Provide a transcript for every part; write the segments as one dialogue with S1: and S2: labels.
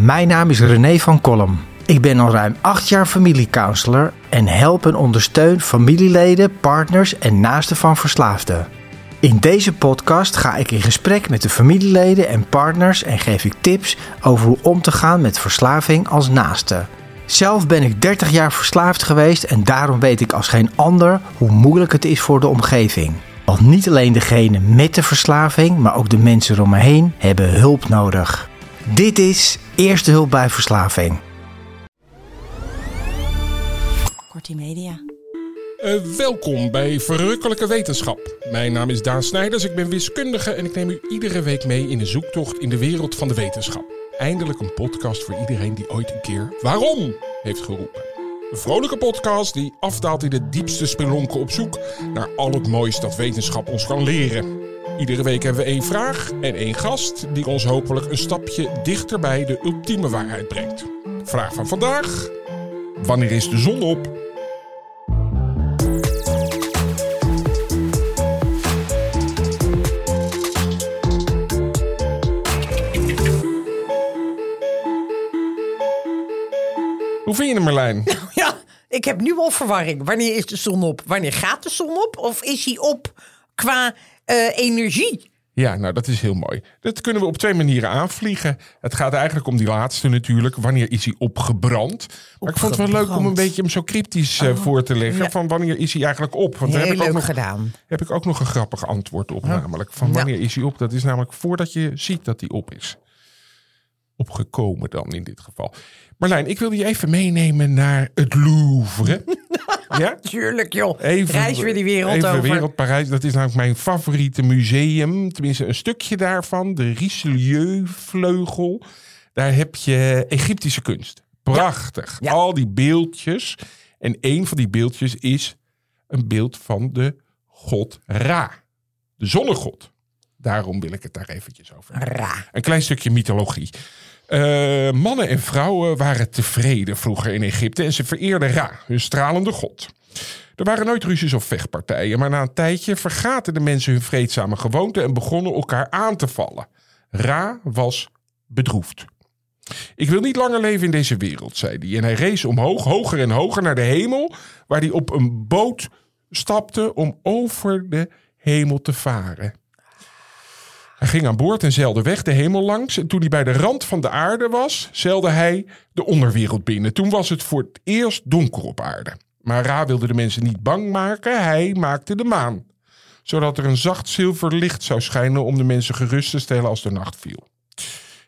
S1: Mijn naam is René van Kolm. Ik ben al ruim acht jaar familiecounselor en help en ondersteun familieleden, partners en naasten van verslaafden. In deze podcast ga ik in gesprek met de familieleden en partners en geef ik tips over hoe om te gaan met verslaving als naaste. Zelf ben ik 30 jaar verslaafd geweest en daarom weet ik als geen ander hoe moeilijk het is voor de omgeving. Want niet alleen degene met de verslaving, maar ook de mensen om me heen hebben hulp nodig. Dit is Eerste Hulp bij Verslaving.
S2: Kortie Media.
S3: Uh, welkom bij Verrukkelijke Wetenschap. Mijn naam is Daan Snijders, ik ben wiskundige en ik neem u iedere week mee in een zoektocht in de wereld van de wetenschap. Eindelijk een podcast voor iedereen die ooit een keer waarom heeft geroepen. Een vrolijke podcast die afdaalt in de diepste spelonken op zoek naar al het moois dat wetenschap ons kan leren. Iedere week hebben we één vraag en één gast die ons hopelijk een stapje dichter bij de ultieme waarheid brengt. Vraag van vandaag: Wanneer is de zon op? Hoe vind je hem, Marlijn?
S2: Ja, ik heb nu al verwarring. Wanneer is de zon op? Wanneer gaat de zon op? Of is hij op qua energie?
S3: Ja, nou dat is heel mooi. Dat kunnen we op twee manieren aanvliegen. Het gaat eigenlijk om die laatste natuurlijk. Wanneer is hij opgebrand? Maar ik vond het wel leuk om een beetje hem zo cryptisch uh, voor te leggen. Ja. Van wanneer is hij eigenlijk op?
S2: Want
S3: daar
S2: heb
S3: ik ook nog,
S2: gedaan.
S3: heb ik ook nog een grappig antwoord op. Namelijk van wanneer is hij op? Dat is namelijk voordat je ziet dat hij op is. Opgekomen dan in dit geval. Marlijn, ik wil je even meenemen naar het Louvre. ja?
S2: Tuurlijk joh. Even, Reis weer die wereld
S3: even
S2: over.
S3: wereld Parijs. Dat is namelijk mijn favoriete museum. Tenminste, een stukje daarvan. De Richelieu-vleugel. Daar heb je Egyptische kunst. Prachtig.
S2: Ja.
S3: Al die beeldjes. En een van die beeldjes is een beeld van de god Ra. De zonnegod. Daarom wil ik het daar eventjes over.
S2: Ra.
S3: Een klein stukje mythologie. Uh, mannen en vrouwen waren tevreden vroeger in Egypte en ze vereerden Ra, hun stralende god. Er waren nooit ruzies of vechtpartijen, maar na een tijdje vergaten de mensen hun vreedzame gewoonten en begonnen elkaar aan te vallen. Ra was bedroefd. Ik wil niet langer leven in deze wereld, zei hij. En hij rees omhoog, hoger en hoger naar de hemel, waar hij op een boot stapte om over de hemel te varen. Hij ging aan boord en zeilde weg de hemel langs. En toen hij bij de rand van de aarde was, zeilde hij de onderwereld binnen. Toen was het voor het eerst donker op aarde. Maar Ra wilde de mensen niet bang maken. Hij maakte de maan. Zodat er een zacht zilver licht zou schijnen om de mensen gerust te stellen als de nacht viel.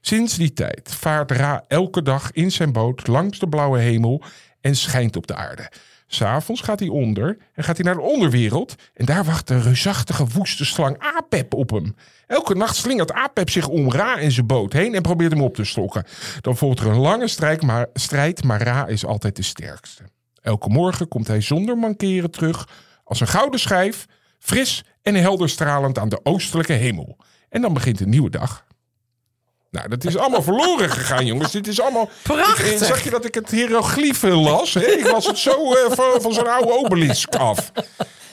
S3: Sinds die tijd vaart Ra elke dag in zijn boot langs de blauwe hemel en schijnt op de aarde. S'avonds gaat hij onder en gaat hij naar de onderwereld. En daar wacht de reusachtige woeste slang Apep op hem. Elke nacht slingert Apep zich om Ra in zijn boot heen en probeert hem op te slokken. Dan volgt er een lange strijd maar, strijd, maar Ra is altijd de sterkste. Elke morgen komt hij zonder mankeren terug als een gouden schijf, fris en helder stralend aan de oostelijke hemel. En dan begint een nieuwe dag. Nou, dat is allemaal verloren gegaan, jongens. Dit is allemaal.
S2: Prachtig.
S3: Ik, zag je dat ik het hieroglyphen las? Hè? Ik las het zo uh, van, van zo'n oude obelisk af.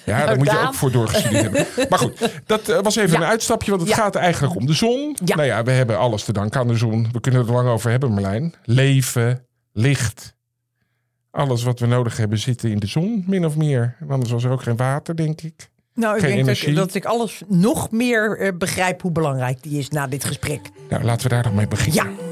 S3: Ja, daar moet je ook voor doorgestudeerd hebben. Maar goed, dat uh, was even
S2: Ja.
S3: een uitstapje, want het
S2: Ja.
S3: gaat eigenlijk om de zon.
S2: Ja.
S3: Nou ja, we hebben alles te danken aan de zon. We kunnen het er lang over hebben, Marlijn. Leven, licht. Alles wat we nodig hebben zit in de zon, min of meer. Anders was er ook geen water, denk ik.
S2: Nou, ik
S3: Geen
S2: denk
S3: energie.
S2: dat ik alles nog meer eh, begrijp hoe belangrijk die is na dit gesprek.
S3: Nou, laten we daar dan mee beginnen.
S2: Ja,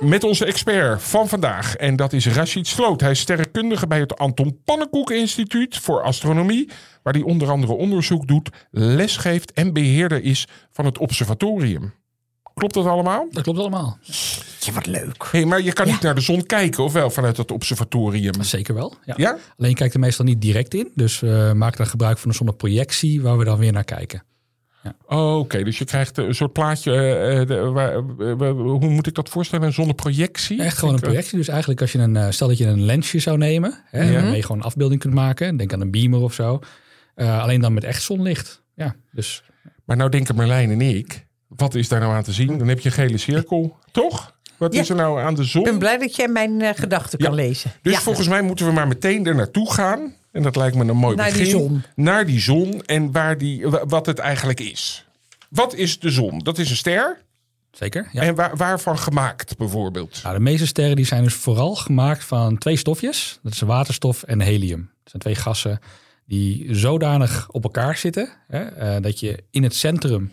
S3: Met onze expert van vandaag. En dat is Rashid Sloot. Hij is sterrenkundige bij het Anton Pannenkoek Instituut voor Astronomie. Waar hij onder andere onderzoek doet, lesgeeft en beheerder is van het observatorium. Klopt dat allemaal?
S4: Dat klopt allemaal.
S2: je wat leuk.
S3: Hey, maar je kan
S2: Ja.
S3: niet naar de zon kijken, of wel, vanuit het observatorium?
S4: Zeker wel. Ja.
S3: Ja?
S4: Alleen je kijkt er meestal niet direct in. Dus we maken dan gebruik van een zonneprojectie waar we dan weer naar kijken.
S3: Oh, Oké, dus je krijgt een soort plaatje. eh, eh, de- waar- eh, eh, hoe moet ik dat voorstellen? Een zonneprojectie?
S4: Echt gewoon een
S3: eh,
S4: projectie. Dus eigenlijk als je een, eh, stel dat je een lensje zou nemen. Hè,
S3: Ja.
S4: Waarmee je gewoon een afbeelding kunt maken. Denk aan een beamer of zo. Eh, alleen dan met echt zonlicht. Ja, dus
S3: Maar nou denken Marlijn en ik, wat is daar nou aan te zien? Dan heb je een gele cirkel, toch? Wat
S2: Ja.
S3: is er nou aan de zon?
S2: Ik ben blij dat jij mijn eh, gedachten kan
S3: Ja.
S2: lezen.
S3: Dus
S2: ja.
S3: volgens mij moeten we maar meteen er naartoe gaan. En dat lijkt me een mooi
S2: Naar die
S3: begin.
S2: zon.
S3: Naar die zon en waar die, wa- wat het eigenlijk is. Wat is de zon? Dat is een ster.
S4: Zeker. Ja.
S3: En waar, waarvan gemaakt bijvoorbeeld?
S4: Nou, de meeste sterren die zijn dus vooral gemaakt van twee stofjes. Dat is waterstof en helium. Dat zijn twee gassen die zodanig op elkaar zitten. Hè, eh, dat je in het centrum,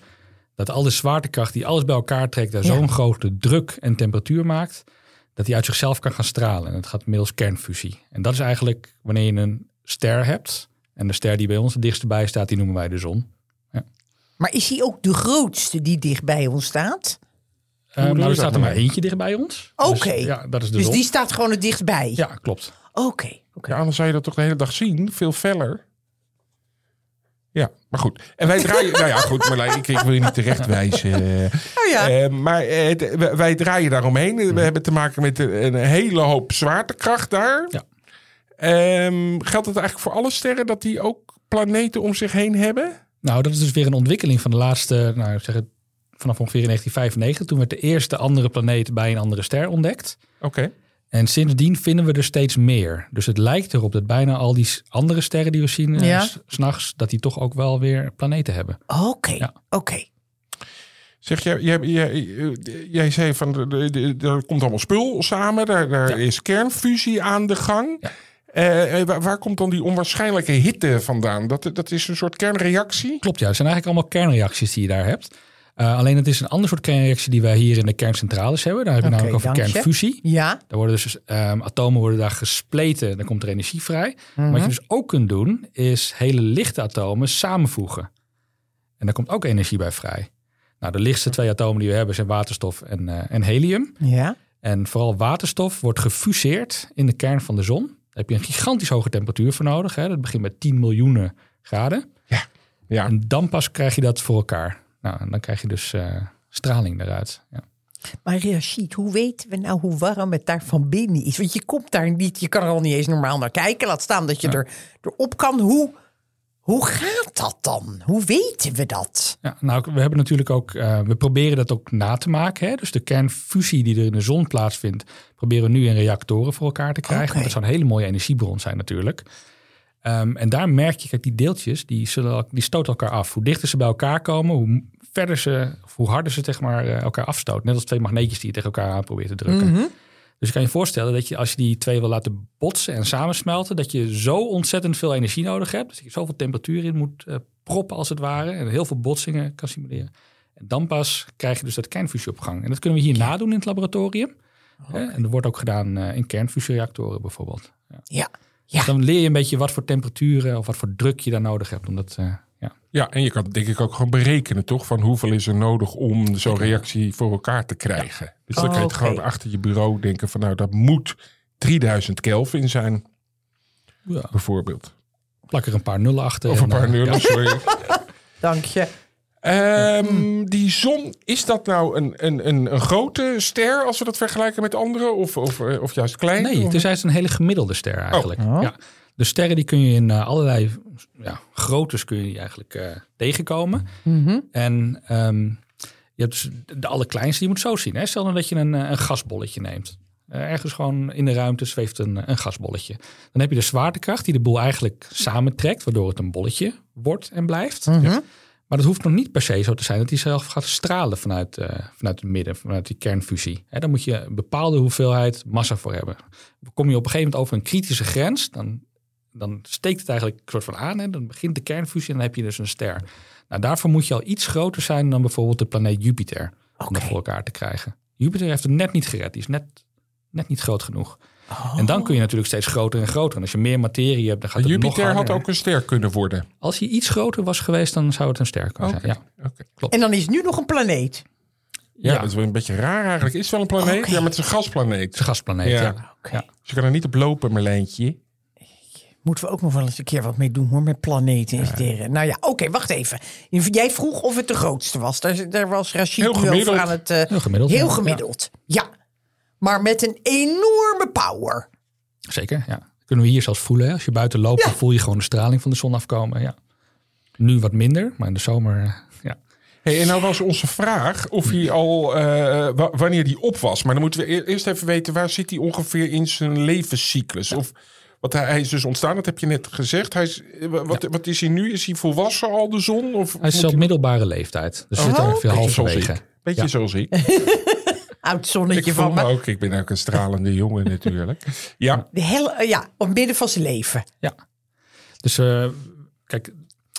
S4: dat al de zwaartekracht die alles bij elkaar trekt, daar
S2: Ja.
S4: zo'n grote druk en temperatuur maakt. Dat die uit zichzelf kan gaan stralen. En dat gaat middels kernfusie. En dat is eigenlijk wanneer je een ster hebt. En de ster die bij ons het dichtst bij staat, die noemen wij de zon.
S2: Maar is hij ook de grootste die dicht bij ons staat?
S4: Uh,
S3: bedoel
S4: nou, er staat er maar
S3: nou?
S4: eentje dicht bij ons.
S2: Oké.
S4: Dus, ja, dat is de
S2: Dus
S4: zon.
S2: die staat gewoon het dichtstbij?
S4: Ja, klopt.
S2: Oké. oké.
S3: Ja, anders zou je dat toch de hele dag zien? Veel feller. Ja, maar goed. En wij draaien... nou ja, goed, Marlijn, ik, ik wil je niet terecht wijzen.
S2: Oh ja.
S3: Eh, maar eh, wij- draaien daaromheen. We hebben te maken met een, hele hoop zwaartekracht daar.
S4: Ja.
S3: Ehm, geldt het eigenlijk voor alle sterren dat die ook planeten om zich heen hebben?
S4: Nou, dat is dus weer een ontwikkeling van de laatste, nou, zeg het, vanaf ongeveer in 1995. Toen werd de eerste andere planeet bij een andere ster ontdekt.
S3: Oké.
S4: En sindsdien vinden we er steeds meer. Dus het lijkt erop dat bijna al die andere sterren die we zien eh,
S2: Ja.
S4: s- s'nachts, dat die toch ook wel weer planeten hebben.
S2: Oké.
S4: Ja.
S2: Oké.
S3: Zeg, jij, jij, jij, jij zei van, er komt allemaal spul samen. Daar, daar
S4: Ja.
S3: is kernfusie aan de gang.
S4: Ja.
S3: Eh, eh, waar, waar komt dan die onwaarschijnlijke hitte vandaan? Dat, dat is een soort kernreactie?
S4: Klopt, ja. Het zijn eigenlijk allemaal kernreacties die je daar hebt. Eh, alleen het is een ander soort kernreactie die wij hier in de kerncentrales hebben. Daar hebben we namelijk over kernfusie.
S2: Ja.
S4: Daar worden dus ehm, atomen worden daar gespleten, dan komt er energie vrij.
S2: Mhm.
S4: Wat je dus ook kunt doen, is hele lichte atomen samenvoegen. En daar komt ook energie bij vrij. Nou, de lichtste twee atomen die we hebben zijn waterstof en, eh, en helium.
S2: Ja.
S4: En vooral waterstof wordt gefuseerd in de kern van de zon. Daar heb je een gigantisch hoge temperatuur voor nodig. Hè. Dat begint met 10 miljoenen graden.
S3: Ja.
S4: En dan pas krijg je dat voor elkaar. Nou, en dan krijg je dus eh, straling daaruit. Ja.
S2: Maar Rashid, hoe weten we nou hoe warm het daar van binnen is? Want je komt daar niet, je kan er al niet eens normaal naar kijken. Laat staan dat je er, erop kan. Hoe, hoe gaat dat dan? Hoe weten we dat?
S4: Ja, nou, we hebben natuurlijk ook, eh, we proberen dat ook na te maken. Hè? Dus de kernfusie die er in de zon plaatsvindt, proberen we nu in reactoren voor elkaar te krijgen. Want dat zou een hele mooie energiebron zijn natuurlijk. Ehm, en daar merk je, kijk, die deeltjes, die, zullen, die stoten elkaar af. Hoe dichter ze bij elkaar komen, hoe verder ze, hoe harder ze zeg maar, eh, elkaar afstoten. Net als twee magneetjes die je tegen elkaar aan probeert te drukken.
S2: Mhm.
S4: Dus je kan je voorstellen dat je als je die twee wil laten botsen en samensmelten, dat je zo ontzettend veel energie nodig hebt. Dus je zoveel temperatuur in moet eh, proppen als het ware. En heel veel botsingen kan simuleren. En dan pas krijg je dus dat kernfusie op gang. En dat kunnen we hier nadoen in het laboratorium. En dat wordt ook gedaan eh, in kernfusiereactoren bijvoorbeeld. Ja.
S2: Ja.
S4: Dus dan leer je een beetje wat voor temperaturen of wat voor druk je daar nodig hebt. Omdat, eh, ja.
S3: Ja, en je kan het denk ik ook gewoon berekenen, toch? Van hoeveel is er nodig om zo'n reactie voor elkaar te krijgen. Dus dan
S2: Oh,
S3: kan je het
S2: oké.
S3: gewoon achter je bureau denken van... nou, dat moet 3000 Kelvin zijn,
S4: Ja.
S3: bijvoorbeeld.
S4: Plak er een paar nullen achter.
S3: Of
S4: en
S3: een paar
S4: dan-
S3: nullen,
S4: ja.
S3: sorry.
S2: Dank je.
S3: Ehm, die zon, is dat nou een, een, een, een grote ster als we dat vergelijken met andere? Of, of, eh, of juist klein?
S4: Nee, het is juist een hele gemiddelde ster eigenlijk.
S2: Oh.
S4: Ja. De sterren die kun je in eh, allerlei ja, groottes kun je die eigenlijk eh, tegenkomen.
S2: Mhm.
S4: En ehm, je hebt dus de allerkleinste, die moet zo zien. Hè? Stel nou dat je een, eh, een gasbolletje neemt. Ergens gewoon in de ruimte zweeft een, een gasbolletje. Dan heb je de zwaartekracht die de boel eigenlijk samentrekt, waardoor het een bolletje wordt en blijft.
S2: Mhm.
S4: Maar dat hoeft nog niet per se zo te zijn dat hij zelf gaat stralen vanuit, vanuit het midden, vanuit die kernfusie. Hè, dan moet je een bepaalde hoeveelheid massa voor hebben. Kom je op een gegeven moment over een kritische grens, dan, dan steekt het eigenlijk een soort van aan. Hè, dan begint de kernfusie en dan heb je dus een ster. Nou, daarvoor moet je al iets groter zijn dan bijvoorbeeld de planeet Jupiter. Om dat voor elkaar te krijgen. Jupiter heeft het net niet gered. Die is net, net niet groot genoeg.
S2: Oh.
S4: En dan kun je natuurlijk steeds groter en groter. En als je meer materie hebt, dan gaat het nog
S3: Jupiter had
S4: harder.
S3: ook een ster kunnen worden.
S4: Als hij iets groter was geweest, dan zou het een ster kunnen zijn. Ja.
S2: En dan is het nu nog een planeet.
S3: Ja,
S4: Ja.
S3: dat is wel een beetje raar eigenlijk. Is het wel een planeet? Ja, maar het is een gasplaneet.
S4: Het is een gasplaneet,
S3: Ja.
S4: ja.
S3: Dus je kan er niet op lopen, Marlijntje.
S2: Moeten we ook nog wel eens een keer wat mee doen hoor, met planeten en sterren. Nou ja, oké, wacht even. Jij vroeg of het de grootste was. Daar, daar was nu over
S3: gemiddeld.
S2: aan het... eh,
S4: Heel gemiddeld,
S2: Heel
S4: ja.
S2: gemiddeld, ja. Maar met een enorme power.
S4: Zeker, ja. Kunnen we hier zelfs voelen. Hè? Als je buiten loopt,
S2: Ja.
S4: dan voel je gewoon de straling van de zon afkomen. Ja. Nu wat minder, maar in de zomer, eh, ja.
S3: Hey, en nou was onze vraag of hij al, eh, wa- wanneer die op was. Maar dan moeten we e- eerst even weten, waar zit hij ongeveer in zijn levenscyclus? Of Want hij, hij is dus ontstaan, dat heb je net gezegd. Hij is, eh, wat, wat is hij nu? Is hij volwassen al, de zon? Of
S4: Hij is zelf middelbare leeftijd. Dus zit
S2: Oh,
S4: ongeveer
S3: Beetje zoals
S4: halverwege.
S3: ik. Beetje
S4: Ja.
S3: zoals ik.
S2: Oud
S3: Ik
S2: zonnetje
S3: voel
S2: van
S3: me
S2: me.
S3: ook. Ik ben ook een stralende jongen natuurlijk. Ja,
S2: De hele, eh, ja, op midden van zijn leven.
S4: Ja. Dus eh, kijk,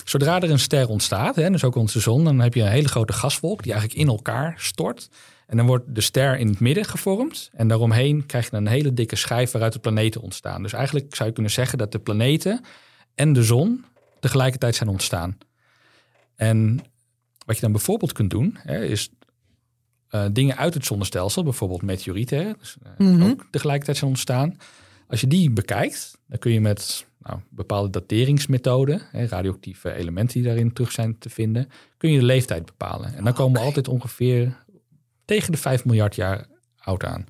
S4: zodra er een ster ontstaat, hè, dus ook onze zon, dan heb je een hele grote gaswolk die eigenlijk in elkaar stort. En dan wordt de ster in het midden gevormd. En daaromheen krijg je een hele dikke schijf waaruit de planeten ontstaan. Dus eigenlijk zou je kunnen zeggen dat de planeten en de zon tegelijkertijd zijn ontstaan. En wat je dan bijvoorbeeld kunt doen, hè, is eh, dingen uit het zonnestelsel, bijvoorbeeld meteorieten, hè, dus, eh, ook tegelijkertijd zijn ontstaan. Als je die bekijkt, dan kun je met nou, bepaalde dateringsmethoden, hè, radioactieve elementen die daarin terug zijn te vinden, kun je de leeftijd bepalen. En dan komen we altijd ongeveer tegen de 5 miljard jaar oud aan.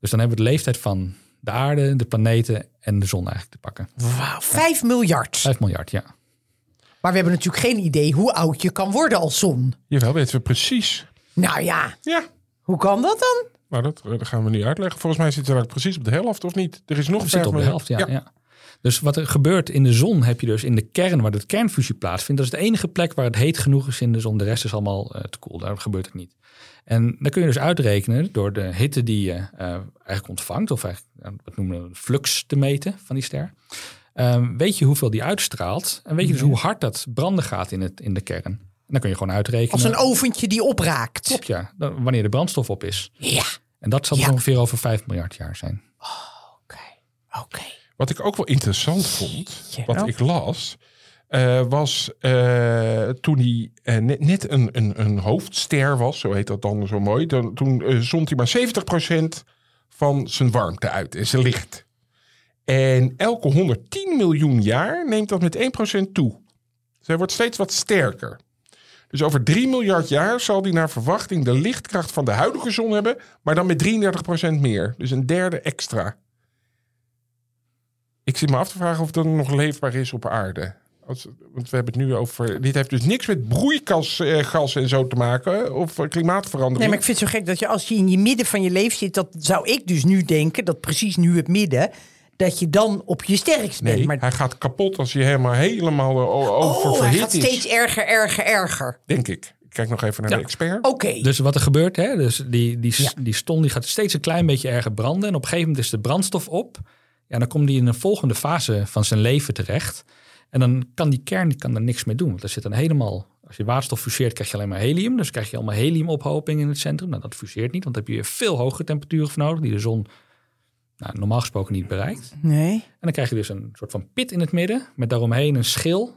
S4: Dus dan hebben we de leeftijd van de aarde, de planeten en de zon eigenlijk te pakken.
S2: Wauw, 5 miljard.
S4: 5 miljard, ja.
S2: Maar we hebben natuurlijk geen idee hoe oud je kan worden als zon.
S3: jawel, weten we precies.
S2: Nou ja,
S3: Ja,
S2: hoe kan dat dan?
S3: maar dat, eh, dat gaan we nu uitleggen. Volgens mij zit het precies op de helft, of niet? Er is nog
S4: We zitten op de helft, ja, ja. Dus wat er gebeurt in de zon heb je dus in de kern waar de kernfusie plaatsvindt. Dat is de enige plek waar het heet genoeg is in de zon. De rest is allemaal eh, te koel. Daar gebeurt het niet. En dan kun je dus uitrekenen door de hitte die je eh, eigenlijk ontvangt. Of eigenlijk, ja, wat noemen we een flux te meten van die ster. Ehm, weet je hoeveel die uitstraalt. En weet je dus hoe hard dat branden gaat in, het, in de kern. En dan kun je gewoon uitrekenen.
S2: Als een oventje die opraakt.
S4: Klopt, ja. Dan- Wanneer de brandstof op is.
S2: Ja,
S4: En dat zal
S2: Ja.
S4: ongeveer over 5 miljard jaar zijn.
S2: oké. Oké.
S3: Wat ik ook wel interessant vond,
S2: Ja.
S3: wat ik las, eh, was eh, toen hij eh, net, net een, een, een hoofdster was, zo heet dat dan zo mooi, dan, toen zond hij maar 70% van zijn warmte uit en zijn licht. En elke 110 miljoen jaar neemt dat met 1% toe. Dus hij wordt steeds wat sterker. Dus over 3 miljard jaar zal hij naar verwachting de lichtkracht van de huidige zon hebben, maar dan met 33% meer. Dus een derde extra. Ik zit me af te vragen of dat nog leefbaar is op aarde. Als, want we hebben het nu over. Dit heeft dus niks met broeikasgas en zo te maken. Of eh, klimaatverandering.
S2: Nee, maar ik vind het zo gek dat je als je in je midden van je leven zit, dat zou ik dus nu denken, dat precies nu het midden, dat je dan op je sterkst bent.
S3: nee,
S2: maar
S3: hij gaat kapot als hij helemaal, helemaal eh, o-
S2: oh, hij
S3: oververhit
S2: gaat
S3: is.
S2: steeds erger, erger, erger.
S3: Denk ik. Ik kijk nog even naar
S4: Ja.
S3: de expert.
S2: Oké.
S4: Dus wat er gebeurt, hè, dus die, die,
S2: Ja.
S4: die ston die gaat steeds een klein beetje erger branden. En op een gegeven moment is de brandstof op. Ja, dan komt die in een volgende fase van zijn leven terecht. En dan kan die kern kan er niks mee doen. Want er zit dan helemaal, als je waterstof fuseert, krijg je alleen maar helium. Dus krijg je allemaal heliumophoping in het centrum. Nou, dat fuseert niet, want daar heb je veel hogere temperaturen voor nodig, die de zon nou, normaal gesproken niet bereikt.
S2: Nee.
S4: En dan krijg je dus een soort van pit in het midden, met daaromheen een schil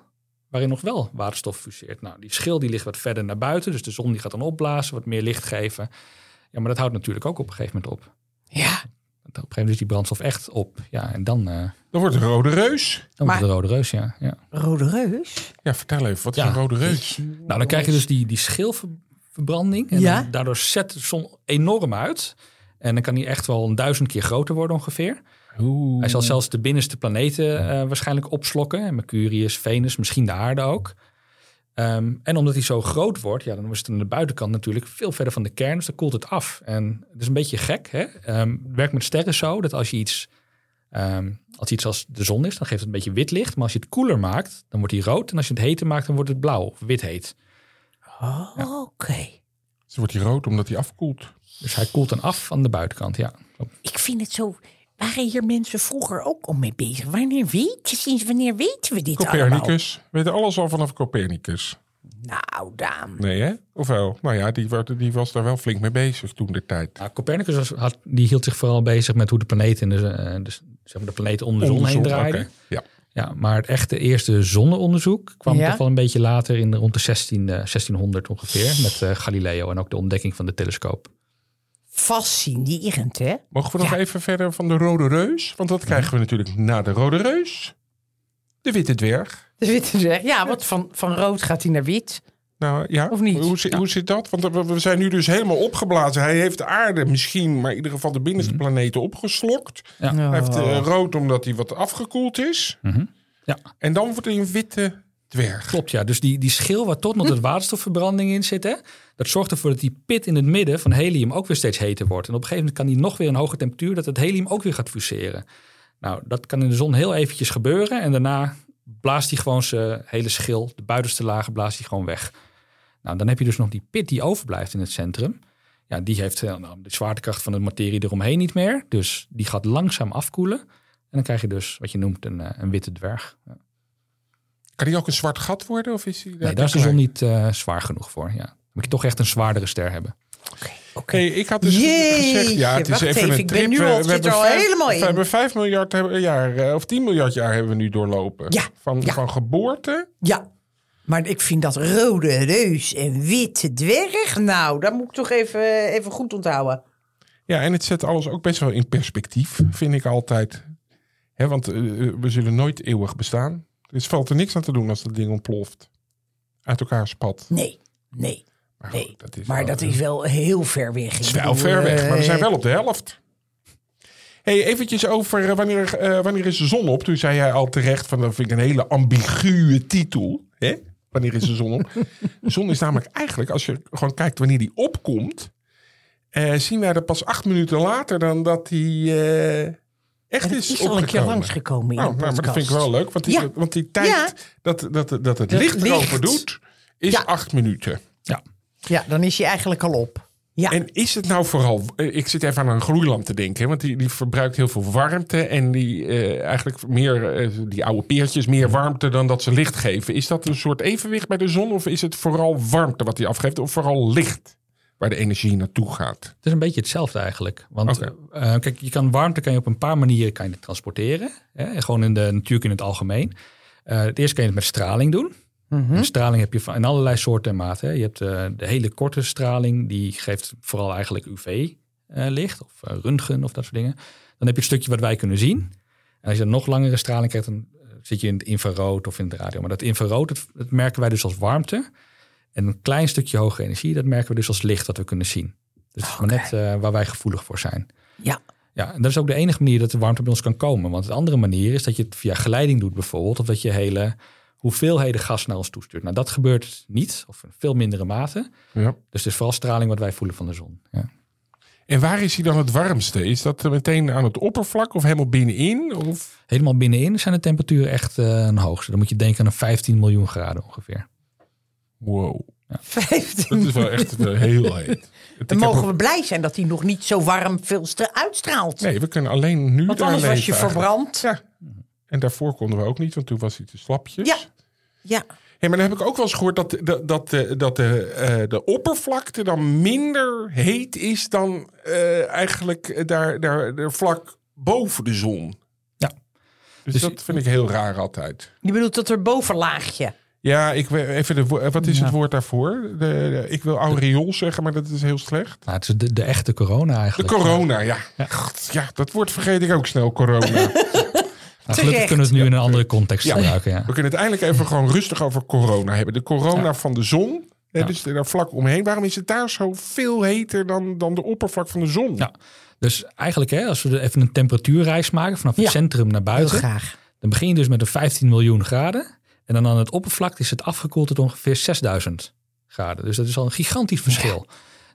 S4: waarin nog wel waterstof fuseert. Nou, die schil die ligt wat verder naar buiten, dus de zon die gaat dan opblazen, wat meer licht geven. Ja, maar dat houdt natuurlijk ook op een gegeven moment op.
S2: Ja.
S4: Op een gegeven moment is die brandstof echt op. Ja, en dan, eh
S3: Dan wordt een rode reus.
S4: dan
S2: Maar-
S4: wordt de rode reus, ja. ja.
S2: Rode reus.
S3: Ja, vertel even. Wat is
S4: Ja.
S3: een rode reus?
S4: Nou, dan krijg je dus die, die schilverbranding. En
S2: Ja.
S4: dan, daardoor zet de zon enorm uit. En dan kan die echt wel een duizend keer groter worden ongeveer.
S3: Oeh.
S4: Hij zal zelfs de binnenste planeten eh, waarschijnlijk opslokken. Mercurius, Venus, misschien de aarde ook. Ehm, en omdat hij zo groot wordt, ja, dan is het aan de buitenkant natuurlijk veel verder van de kern. Dus dan koelt het af. En het is een beetje gek. Hè? Ehm, het werkt met sterren zo dat als je iets, ehm, als iets als de zon is, dan geeft het een beetje wit licht. Maar als je het koeler maakt, dan wordt hij rood. En als je het heter maakt, dan wordt het blauw of wit heet.
S2: Oh, Oké.
S3: Dus wordt hij rood omdat hij afkoelt.
S4: Dus hij koelt dan af aan de buitenkant, ja.
S2: Ik vind het zo. Waren hier mensen vroeger ook al mee bezig? Wanneer weten, sinds wanneer weten we dit allemaal?
S3: Copernicus. We weten alles al vanaf Copernicus.
S2: Nou, Daan.
S3: Nee, hè? Of wel? Nou ja, die, die was daar wel flink mee bezig toen de tijd.
S4: Nou, Copernicus was, had, die hield zich vooral bezig met hoe de planeten, in de, eh, dus, zeg maar de planeten om de zon heen draaiden.
S3: Ja.
S4: Ja, maar het echte eerste zonneonderzoek kwam
S2: Ja?
S4: toch wel een beetje later in de, rond de 16, eh, 1600 ongeveer. Met eh, Galileo en ook de ontdekking van de telescoop.
S2: Fascinerend, hè?
S3: Mogen we nog
S2: Ja.
S3: even verder van de Rode Reus? Want dat krijgen we natuurlijk na de Rode Reus. De Witte Dwerg.
S2: De witte dwerg. Ja, wat van, van rood gaat hij naar wit.
S3: Nou ja,
S2: Of niet?
S3: Hoe, zit- hoe zit dat? Want we- we zijn nu dus helemaal opgeblazen. Hij heeft de aarde misschien, maar in ieder geval de binnenste
S2: Mhm.
S3: planeten opgeslokt.
S4: Ja.
S3: Hij heeft eh, rood omdat hij wat afgekoeld is.
S4: Mhm. Ja,
S3: En dan wordt hij een witte dwerg.
S4: klopt ja. Dus die, die schil waar tot nog de waterstofverbranding in zit, hè, dat zorgt ervoor dat die pit in het midden van helium ook weer steeds heter wordt. En op een gegeven moment kan die nog weer een hoge temperatuur, dat het helium ook weer gaat fuseren. Nou, dat kan in de zon heel eventjes gebeuren. En daarna blaast hij gewoon zijn hele schil, de buitenste lagen, blaast hij gewoon weg. Nou, dan heb je dus nog die pit die overblijft in het centrum. Ja, die heeft eh, nou, de zwaartekracht van de materie eromheen niet meer. Dus die gaat langzaam afkoelen. En dan krijg je dus wat je noemt een, eh, een witte dwerg. Ja.
S3: Kan die ook een zwart gat worden? Of is die
S4: Nee, daar is de zon niet eh, zwaar genoeg voor. Ja. Dan moet je toch echt een zwaardere ster hebben.
S3: Hey, ik had dus gezegd, ja, het is even
S2: even,
S3: een
S2: ik ben
S3: trip.
S2: nu
S3: We-
S2: al-
S3: we
S2: zit
S3: hebben
S2: er al
S3: vijf-
S2: helemaal in.
S3: We hebben 5 miljard hebben- jaar, eh, of 10 miljard jaar hebben we nu doorlopen.
S2: Ja,
S3: Van,
S2: ja.
S3: van geboorte.
S2: Ja, maar ik vind dat rode reus en witte dwerg... Nou, dat moet ik toch even, even goed onthouden.
S3: Ja, en het zet alles ook best wel in perspectief, vind ik altijd. Hè, want eh, we zullen nooit eeuwig bestaan. Dus valt er niks aan te doen als dat ding ontploft. Uit elkaar spat.
S2: Nee, nee,
S3: Maar,
S2: nee.
S3: goed, dat is
S2: maar
S3: wel,
S2: dat
S3: eh,
S2: is wel heel ver weg.
S3: Het is wel ver weg, maar we zijn wel op de helft. Hey, eventjes over eh, wanneer, eh, wanneer is de zon op? Toen zei jij al terecht van dat vind ik een hele ambiguë titel. Hè? Wanneer is de zon op? De zon is namelijk eigenlijk, als je gewoon kijkt wanneer die opkomt, eh, zien wij dat pas acht minuten later dan dat die eh, echt is,
S2: is al een keer langsgekomen in
S3: Nou, nou, maar dat vind ik wel leuk, want die,
S2: Ja.
S3: want die tijd
S2: Ja.
S3: dat, dat, dat het
S2: Dat
S3: licht erover doet, is
S2: Ja.
S3: acht minuten.
S4: Ja.
S2: Ja, dan is hij eigenlijk al op. Ja,
S3: En is het nou vooral... eh, Ik zit even aan een gloeilamp te denken. Want die, die verbruikt heel veel warmte. En die eh, eigenlijk meer... eh, die oude peertjes meer warmte dan dat ze licht geven. Is dat een soort evenwicht bij de zon? Of is het vooral warmte wat die afgeeft? Of vooral licht waar de energie naartoe gaat?
S4: Het is een beetje hetzelfde eigenlijk. Want
S3: Oké.
S4: eh, kijk, je kan warmte kan je op een paar manieren kan je transporteren. Hè? Gewoon in de natuur in het algemeen. Eh het eerste kan je het met straling doen. En straling heb je van, in allerlei soorten en maten. hè. Je hebt eh, de hele korte straling, die geeft vooral eigenlijk UV-licht of eh, röntgen of dat soort dingen. Dan heb je het stukje wat wij kunnen zien. En als je een nog langere straling krijgt, dan eh, zit je in het infrarood of in het radio. Maar dat infrarood, dat, dat merken wij dus als warmte. En een klein stukje hoge energie, dat merken we dus als licht dat we kunnen zien. Dus het is maar net eh, waar wij gevoelig voor zijn.
S2: ja.
S4: Ja, en dat is ook de enige manier dat de warmte bij ons kan komen. Want de andere manier is dat je het via geleiding doet bijvoorbeeld. Of dat je hele hoeveelheden gas naar ons toestuurt. Nou, dat gebeurt niet, of in veel mindere mate.
S3: Ja.
S4: Dus het is vooral straling wat wij voelen van de zon. Ja.
S3: En waar is hij dan het warmste? Is dat meteen aan het oppervlak of helemaal binnenin? Of...
S4: Helemaal binnenin zijn de temperaturen echt eh, een hoogste. Dan moet je denken aan een 15 miljoen graden ongeveer.
S3: Wow.
S2: 15.
S3: Dat is wel echt wel heel heet.
S2: Dan mogen
S3: ook-
S2: we blij zijn dat hij nog niet zo warm veel stra- uitstraalt.
S3: Nee, we kunnen alleen nu
S2: Want anders was je
S3: eigenlijk.
S2: verbrand.
S3: Ja. En daarvoor konden we ook niet, want toen was hij te slapjes.
S2: Ja, ja.
S3: Hey, maar dan heb ik ook wel eens gehoord dat, dat, dat, de- dat de, eh, de oppervlakte dan minder heet is dan eh, eigenlijk daar, daar, daar vlak boven de zon.
S4: Ja.
S3: Dus,
S4: Dus-
S3: dat vind ik heel raar altijd.
S2: Je bedoelt dat er bovenlaagje.
S3: Ja, ik weet even de, wo- wat is het woord daarvoor? De, de- ik wil aureool zeggen, maar dat is heel slecht.
S4: Nou, het is de, de echte corona
S3: De
S4: eigenlijk.
S3: corona, ja. God, ja, dat woord vergeet ik ook snel, corona.
S4: Nou, gelukkig kunnen we het nu in een andere context
S3: Ja.
S4: gebruiken. Ja.
S3: We kunnen het eindelijk even gewoon rustig over corona hebben. De corona van de zon, hè,
S4: Ja.
S3: dus daar vlak omheen. Waarom is het daar zo veel heter dan, dan de oppervlak van de zon?
S4: Ja. Dus eigenlijk, hè, als we er even een temperatuurreis maken vanaf het
S2: Ja.
S4: centrum naar
S2: Heel
S4: buiten.
S2: graag.
S4: Dan begin je dus met een 15 miljoen graden. En dan aan het oppervlak is het afgekoeld tot ongeveer 6000 graden. Dus dat is al een gigantisch verschil.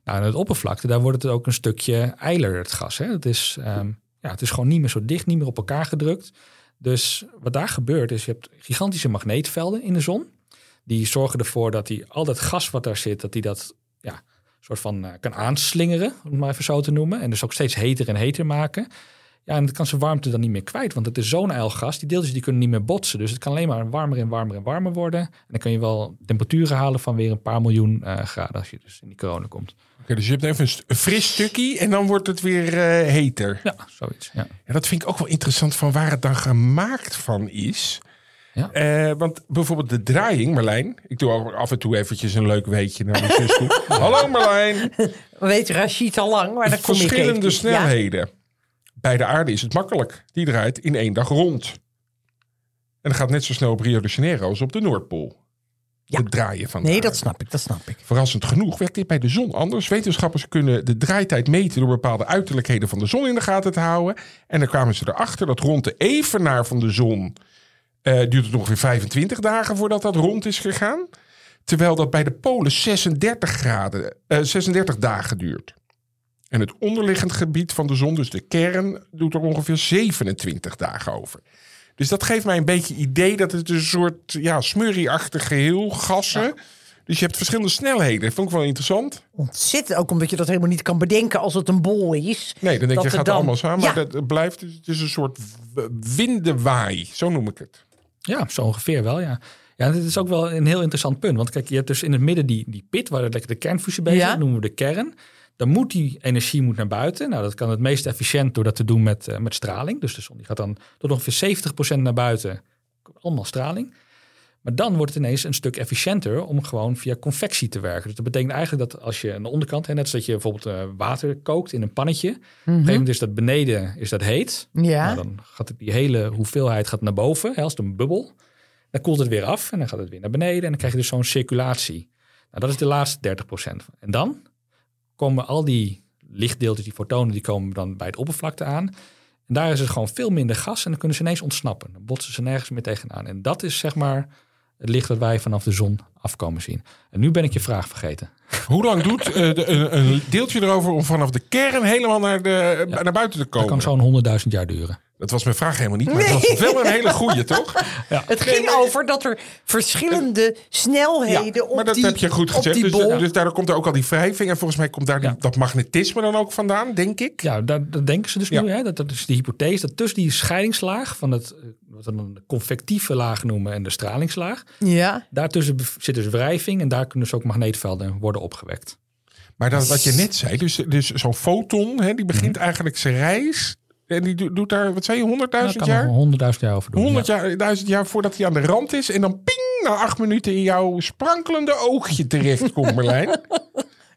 S4: Nou, aan het oppervlakte, daar wordt het ook een stukje eiler, het gas. Hè? Het, is, ehm, ja, het is gewoon niet meer zo dicht, niet meer op elkaar gedrukt. Dus wat daar gebeurt is, je hebt gigantische magneetvelden in de zon. Die zorgen ervoor dat die, al dat gas wat daar zit, dat die dat ja, soort van eh, kan aanslingeren, om het maar even zo te noemen. En dus ook steeds heter en heter maken. Ja, en dat kan zijn warmte dan niet meer kwijt, want het is zo'n ijl gas. Die deeltjes die kunnen niet meer botsen. Dus het kan alleen maar warmer en warmer en warmer worden. En dan kun je wel temperaturen halen van weer een paar miljoen eh, graden als je dus in die corona komt.
S3: Oké, dus je hebt even een, fris stukje en dan wordt het weer eh, heter.
S4: Ja, zoiets. Ja.
S3: Ja, dat vind ik ook wel interessant van waar het dan gemaakt van is.
S4: Ja.
S3: Eh, want bijvoorbeeld de draaiing, Marlijn. Ik doe ook af en toe eventjes een leuk weetje naar mijn zus toe. Hallo Marlijn.
S2: We weten Rashid al lang, maar dat kom ik
S3: Verschillende.
S2: Ja.
S3: Bij de aarde is het makkelijk. Die draait in één dag rond. En dat gaat net zo snel op Rio de Janeiro als op de Noordpool.
S2: Ja.
S3: Het draaien van de
S2: Nee,
S3: aarde.
S2: dat snap ik, dat snap ik.
S3: Verrassend genoeg werkt dit bij de zon anders. Wetenschappers kunnen de draaitijd meten door bepaalde uiterlijkheden van de zon in de gaten te houden. En dan kwamen ze erachter dat rond de evenaar van de zon eh, duurt het ongeveer 25 dagen voordat dat rond is gegaan. Terwijl dat bij de polen 36 graden, eh, 36 dagen duurt. En het onderliggend gebied van de zon, dus de kern, doet er ongeveer 27 dagen over. Dus dat geeft mij een beetje idee dat het een soort ja, smurrieachtig geheel, gassen. Dus je hebt verschillende snelheden. Dat vond ik wel interessant.
S2: Ontzettend, ook omdat je dat helemaal niet kan bedenken als het een bol is.
S3: Nee, dan denk
S2: Dat
S3: je, gaat
S2: dan-
S3: allemaal samen.
S2: Ja.
S3: Maar dat het blijft, het is een soort windenwaai. Zo noem ik het.
S4: Ja, zo ongeveer wel, ja. Ja, dit is ook wel een heel interessant punt. Want kijk, je hebt dus in het midden die, die pit waar lekker de kernfusie bezig is.
S2: Ja.
S4: Dat noemen we de kern. Dan moet die energie moet naar buiten. Nou, dat kan het meest efficiënt door dat te doen met, eh, met straling. Dus de zon die gaat dan tot ongeveer 70% naar buiten. Allemaal straling. Maar dan wordt het ineens een stuk efficiënter om gewoon via convectie te werken. Dus dat betekent eigenlijk dat als je aan de onderkant, hè, net als dat je bijvoorbeeld eh, water kookt in een pannetje. Op een gegeven moment is dat beneden is dat heet.
S2: Ja.
S4: Nou, dan gaat het, die hele hoeveelheid gaat naar boven, hè, als een bubbel. Dan koelt het weer af en dan gaat het weer naar beneden. En dan krijg je dus zo'n circulatie. Nou, dat is de laatste 30%. En dan komen al die lichtdeeltjes, die fotonen, die komen dan bij het oppervlakte aan. En daar is het gewoon veel minder gas en dan kunnen ze ineens ontsnappen. Dan botsen ze nergens meer tegenaan. En dat is zeg maar het licht dat wij vanaf de zon afkomen zien. En nu ben ik je vraag vergeten.
S3: Hoe lang doet eh, de- een, een deeltje erover om vanaf de kern helemaal naar, de, naar buiten te
S4: Dat
S3: komen?
S4: kan zo'n 100.000 jaar duren.
S3: Dat was mijn vraag helemaal niet, maar het was wel een hele goeie, toch?
S2: Het ging over dat er verschillende snelheden op
S3: maar dat
S2: die,
S3: heb je goed
S2: op
S3: gezegd.
S2: die
S3: Dus,
S2: bol.
S3: dus daardoor komt er ook al die wrijving. En volgens mij komt daar die-
S4: Ja.
S3: dat magnetisme dan ook vandaan, denk ik.
S4: Ja, daar, dat denken ze dus
S3: Ja.
S4: nu. Hè? Dat, dat is de hypothese dat tussen die scheidingslaag van het, eh, wat we dan de convectieve laag noemen en de stralingslaag,
S2: ja.
S4: daartussen bev- zit dus wrijving en daar kunnen dus ook magneetvelden worden opgewekt.
S3: Maar dat, wat je net zei, dus, dus zo'n foton, hè, die
S2: Mhm.
S3: begint eigenlijk zijn reis. En die do- doet daar, wat zei je, 100.000
S4: Daar kan
S3: jaar?
S4: er 100.000 jaar over doen.
S3: 100
S4: ja.
S3: jaar, duizend jaar voordat hij aan de rand is. En dan ping, na acht minuten in jouw sprankelende oogje terechtkomt, Merlijn.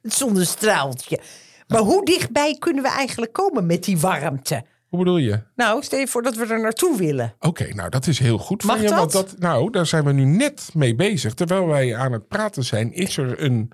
S2: Het zonnestraaltje. Maar hoe dichtbij kunnen we eigenlijk komen met die warmte?
S3: Hoe bedoel je?
S2: Nou, stel je voor dat we er naartoe willen.
S3: Oké, nou dat is heel goed van
S2: Mag
S3: je. Want
S2: dat?
S3: dat, nou, daar zijn we nu net mee bezig. Terwijl wij aan het praten zijn, is er een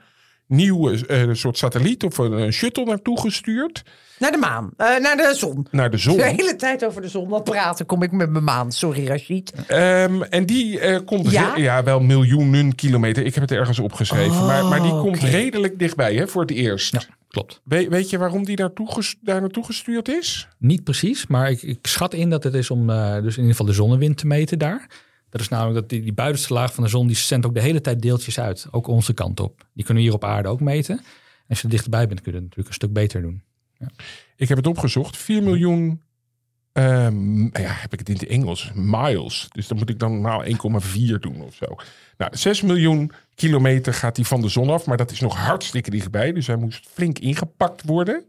S3: nieuwe eh, soort satelliet of een, een shuttle naartoe gestuurd.
S2: Naar de maan. Eh, naar de zon.
S3: Naar de zon.
S2: De hele tijd over de zon. Wat praten kom ik met mijn maan. Sorry, Rashid.
S3: Ehm, en die eh, komt
S2: Ja?
S3: ja, wel miljoenen kilometer. Ik heb het ergens opgeschreven. maar, maar die komt redelijk dichtbij hè, voor het eerst.
S4: Ja, klopt.
S3: We- weet je waarom die naartoe daar naartoe gestuurd is?
S4: Niet precies, maar ik, ik schat in dat het is om eh, dus in ieder geval de zonnewind te meten daar. Dat is namelijk dat die, die buitenste laag van de zon, die zendt ook de hele tijd deeltjes uit. Ook onze kant op. Die kunnen we hier op aarde ook meten. En als je er dichterbij bent, kun je het natuurlijk een stuk beter doen.
S3: Ik heb het opgezocht. 4 miljoen. Ehm, ja, heb ik het in het Engels? Miles. Dus dan moet ik dan maal 1,4 doen of zo. Nou, 6 miljoen kilometer gaat hij van de zon af. Maar dat is nog hartstikke dichtbij. Dus hij moest flink ingepakt worden.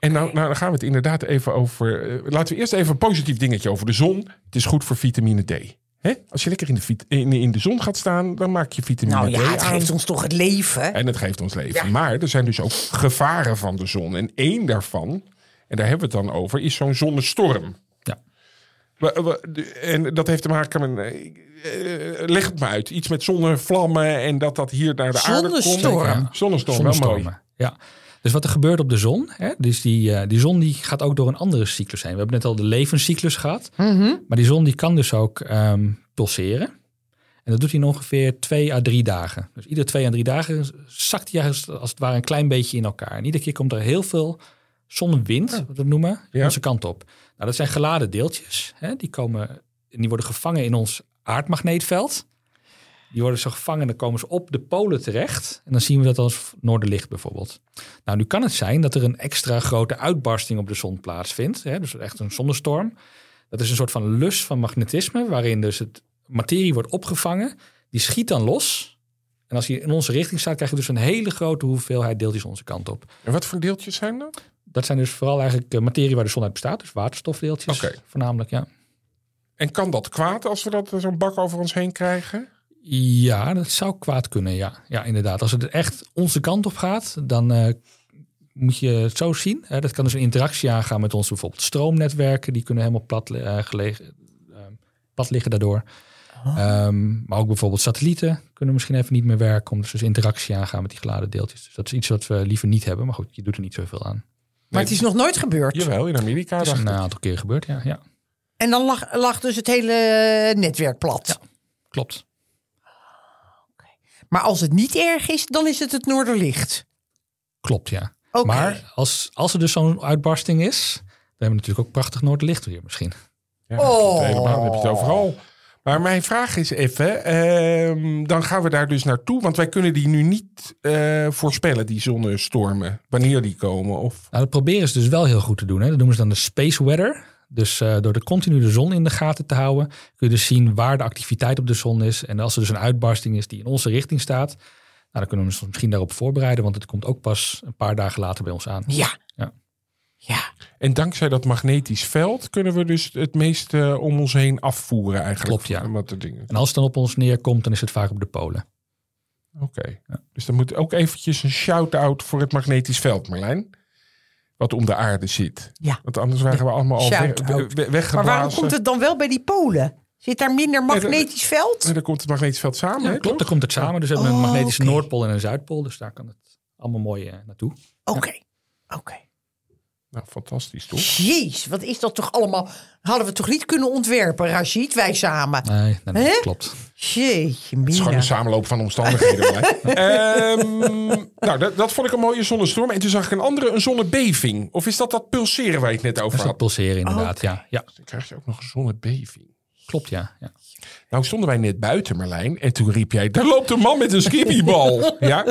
S3: En nou, nou, dan gaan we het inderdaad even over. eh, laten we eerst even een positief dingetje over de zon. Het is goed voor vitamine D. Hè? Als je lekker in de, in, in de zon gaat staan, dan maak je vitamine
S2: Nou
S3: D
S2: ja, het
S3: aan.
S2: geeft ons toch het leven.
S3: En het geeft ons leven.
S2: Ja.
S3: Maar er zijn dus ook gevaren van de zon. En één daarvan, en daar hebben we het dan over, is zo'n zonnestorm.
S4: Ja.
S3: En dat heeft te maken met. eh, leg het maar uit. Iets met zonnevlammen en dat dat hier naar de aarde komt.
S2: Zonnestorm.
S3: Ja. Zonnestorm, wel.
S4: Ja. Dus wat er gebeurt op de zon, hè, dus die, eh, die zon die gaat ook door een andere cyclus heen. We hebben net al de levenscyclus gehad, maar die zon die kan dus ook ehm, pulseren. En dat doet hij in ongeveer twee à drie dagen. Dus iedere twee à drie dagen zakt hij als, als het ware een klein beetje in elkaar. En iedere keer komt er heel veel zonnewind, wat we noemen,
S3: Ja.
S4: onze kant op. Nou, dat zijn geladen deeltjes. Hè, die, komen, die worden gevangen in ons aardmagneetveld. Die worden zo gevangen en dan komen ze op de polen terecht. En dan zien we dat als noorderlicht bijvoorbeeld. Nou, nu kan het zijn dat er een extra grote uitbarsting op de zon plaatsvindt. Hè, dus echt een zonnestorm. Dat is een soort van lus van magnetisme, waarin dus het materie wordt opgevangen. Die schiet dan los. En als hij in onze richting staat, krijg je dus een hele grote hoeveelheid deeltjes onze kant op.
S3: En wat voor deeltjes zijn dat?
S4: Dat zijn dus vooral eigenlijk eh, materie waar de zon uit bestaat. Dus waterstofdeeltjes
S3: Oké.
S4: voornamelijk, ja.
S3: En kan dat kwaad als we dat zo'n bak over ons heen krijgen?
S4: Ja, dat zou kwaad kunnen, ja. Ja, inderdaad. Als het echt onze kant op gaat, dan eh, moet je het zo zien. Hè. Dat kan dus een interactie aangaan met onze bijvoorbeeld stroomnetwerken. Die kunnen helemaal plat, eh, gelegen, eh, plat liggen daardoor. Ehm, maar ook bijvoorbeeld satellieten kunnen misschien even niet meer werken. Omdat ze dus interactie aangaan met die geladen deeltjes. Dus dat is iets wat we liever niet hebben. Maar goed, je doet er niet zoveel aan.
S2: Maar het is nog nooit gebeurd.
S3: Jawel, in Amerika.
S4: Het is een aantal keer gebeurd, ja. ja
S2: En dan lag, lag dus het hele netwerk plat.
S4: klopt.
S2: Maar als het niet erg is, dan is het het noorderlicht.
S4: Klopt, ja.
S2: Oké.
S4: Maar als, als er dus zo'n uitbarsting is, dan hebben we natuurlijk ook prachtig Noordlicht weer misschien.
S3: Ja,
S2: Oh.
S3: helemaal, dan heb je het overal. Maar mijn vraag is even, ehm, dan gaan we daar dus naartoe. Want wij kunnen die nu niet eh, voorspellen, die zonnestormen. Wanneer die komen. Of...
S4: Nou, dat proberen ze dus wel heel goed te doen. Hè. Dat noemen ze dan de space weather. Dus eh, door de continu de zon in de gaten te houden, kun je dus zien waar de activiteit op de zon is. En als er dus een uitbarsting is die in onze richting staat, nou, dan kunnen we ons misschien daarop voorbereiden, want het komt ook pas een paar dagen later bij ons aan.
S2: Ja.
S4: Ja.
S2: Ja.
S3: En dankzij dat magnetisch veld kunnen we dus het meeste om ons heen afvoeren eigenlijk.
S4: Klopt, ja.
S3: Wat de dingen.
S4: En als het dan op ons neerkomt, dan is het vaak op de polen.
S3: Oké. Dus dan moet ook eventjes een shout-out voor het magnetisch veld, Marlijn. Wat om de aarde zit.
S2: Ja.
S3: Want anders waren we allemaal al weg,
S2: Maar waarom komt het dan wel bij die polen? Zit daar minder magnetisch veld?
S3: En dan komt het magnetisch veld samen,
S4: Ja,
S3: hè,
S4: klopt,
S3: toch?
S4: dan komt het samen. Dus we hebben
S2: Oh,
S4: een magnetische. Noordpool en een Zuidpool. Dus daar kan het allemaal mooi eh, naartoe.
S2: Oké. Oké.
S3: Nou, fantastisch, toch?
S2: Jeez, wat is dat toch allemaal? Hadden we toch niet kunnen ontwerpen, Rashid? Wij samen.
S4: Nee,
S2: Hè?
S4: klopt.
S2: Jeetje,
S3: Het is gewoon een samenloop van omstandigheden. Ehm, nou, dat, dat vond ik een mooie zonnestorm. En toen zag ik een andere, een zonnebeving. Of is dat dat pulseren waar je het net
S4: Dat
S3: over
S4: is dat
S3: had?
S4: pulseren inderdaad.
S2: Oké.
S4: Ja, ja,
S3: Dan krijg je ook nog een zonnebeving.
S4: klopt ja. ja.
S3: Nou stonden wij net buiten, Marlijn. En toen riep jij, daar loopt een man met een skippiebal. ja?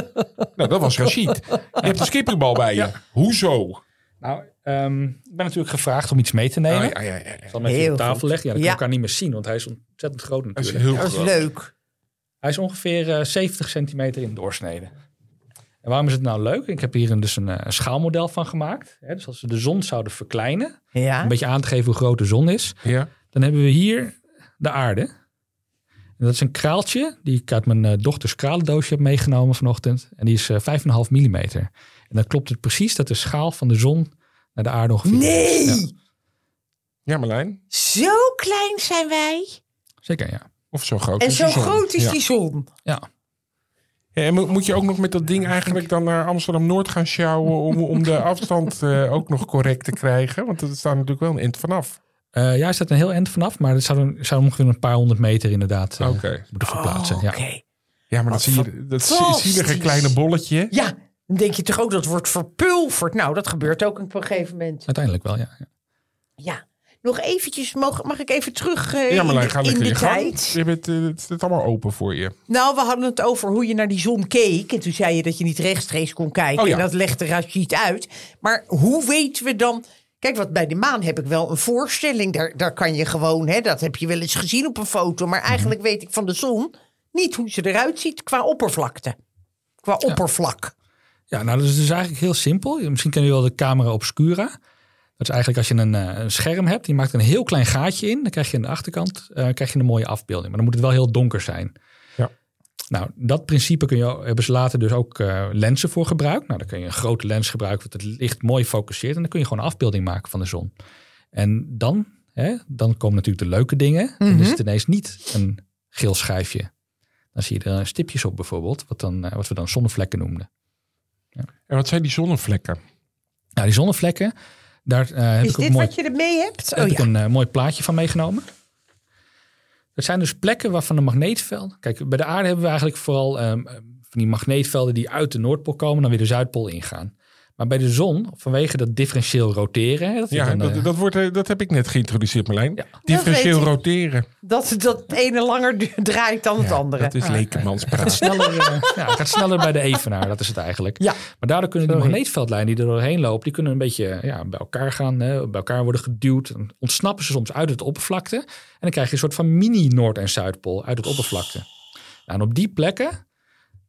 S3: Nou, dat was Rashid. Je hebt een skippiebal bij je. Hoezo?
S4: Nou, ehm, ik ben natuurlijk gevraagd om iets mee te nemen.
S3: Oh, ja, ja, ja, ja.
S4: Ik zal hem even
S2: Heel
S4: op tafel
S2: goed.
S4: leggen. Ja, dan kan elkaar niet meer zien, want hij is ontzettend groot
S3: Dat is
S4: natuurlijk.
S3: heel
S2: Dat is
S3: groot.
S2: leuk.
S4: Hij is ongeveer eh, 70 centimeter in doorsnede. En waarom is het nou leuk? Ik heb hier een, dus een, eh, een schaalmodel van gemaakt. Hè, dus als we de zon zouden verkleinen,
S2: Ja.
S4: een beetje aan te geven hoe groot de zon is,
S3: Ja.
S4: dan hebben we hier de aarde. En dat is een kraaltje die ik uit mijn eh, dochters kralendoosje heb meegenomen vanochtend. En die is eh 5,5 millimeter. En dan klopt het precies dat de schaal van de zon naar de aarde ongeveer
S2: Nee!
S4: Ja,
S3: ja, Marlijn.
S2: Zo klein zijn wij.
S4: zeker, ja.
S3: Of zo groot
S2: En
S3: is
S2: zo groot is
S3: Ja.
S2: die zon.
S4: Ja,
S3: Ja, en mo- moet je ook nog met dat ding eigenlijk dan naar Amsterdam-Noord gaan sjouwen... om, om de afstand eh, ook nog correct te krijgen? Want er staat natuurlijk wel een eind vanaf.
S4: Eh, ja, er staat een heel eind vanaf, maar het zou, een- zou ongeveer een paar honderd meter inderdaad eh,
S3: Oké.
S4: moeten verplaatsen.
S2: Oh,
S4: ja.
S2: Oké.
S3: Ja, maar dat zie je, dat zielige kleine bolletje.
S2: Ja, dan denk je toch ook dat wordt verpulverd. Nou, dat gebeurt ook op een gegeven moment.
S4: Uiteindelijk wel, ja. ja.
S2: Ja. Nog eventjes, mag, mag ik even terug eh,
S3: Ja,
S2: in
S3: Marlijn,
S2: de,
S3: ga
S2: in de
S3: gang.
S2: tijd?
S3: Je bent, eh, het staat allemaal open voor je.
S2: Nou, we hadden het over hoe je naar die zon keek. En toen zei je dat je niet rechtstreeks kon kijken.
S3: Oh ja.
S2: En dat legde Rashid uit. Maar hoe weten we dan... Kijk, wat bij de maan heb ik wel een voorstelling. Daar, daar kan je gewoon, hè, dat heb je wel eens gezien op een foto. Maar
S3: Mhm.
S2: eigenlijk weet ik van de zon niet hoe ze eruit ziet qua oppervlakte. Qua oppervlak.
S4: Ja, nou, dat is dus eigenlijk heel simpel. Misschien ken je wel de camera obscura. Dat is eigenlijk als je een, eh, een scherm hebt, die maakt een heel klein gaatje in. Dan krijg je aan de achterkant eh, krijg je een mooie afbeelding. Maar dan moet het wel heel donker zijn.
S3: Ja.
S4: Nou, dat principe kun je, hebben ze later dus ook eh, lenzen voor gebruikt. Nou, dan kun je een grote lens gebruiken, wat het licht mooi focuseert. En dan kun je gewoon een afbeelding maken van de zon. En dan, hè, dan komen natuurlijk de leuke dingen. En dan is het ineens niet een geel schijfje. Dan zie je er stipjes op bijvoorbeeld, wat, dan, wat we dan zonnevlekken noemden.
S3: En wat zijn die zonnevlekken?
S4: Nou, die zonnevlekken, daar eh, heb
S2: Is
S4: ik ook
S2: dit
S4: mooi,
S2: wat je ermee hebt?
S4: heb
S2: Oh
S4: ik
S2: ja.
S4: een eh, mooi plaatje van meegenomen. Het zijn dus plekken waarvan de magneetvelden... Kijk, bij de aarde hebben we eigenlijk vooral ehm, van die magneetvelden die uit de Noordpool komen... dan weer de Zuidpool ingaan. Maar bij de zon, vanwege dat differentieel roteren... hè, dat,
S3: Ja,
S4: dan, eh,
S3: dat, dat, wordt, eh, dat heb ik net geïntroduceerd, Marlijn.
S4: Ja.
S3: Differentieel
S2: Dat ik.
S3: roteren.
S2: Dat, dat het ene langer draait dan het andere.
S3: Dat is lekemanspraat.
S4: sneller, eh, ja, het gaat sneller bij de evenaar, dat is het eigenlijk.
S2: Ja.
S4: Maar daardoor kunnen die
S2: Sorry.
S4: magneetveldlijnen die er doorheen lopen, die kunnen een beetje ja, bij elkaar gaan, hè, bij elkaar worden geduwd. Dan ontsnappen ze soms uit het oppervlakte. En dan krijg je een soort van mini Noord- en Zuidpool uit het oppervlakte. Nou, en op die plekken,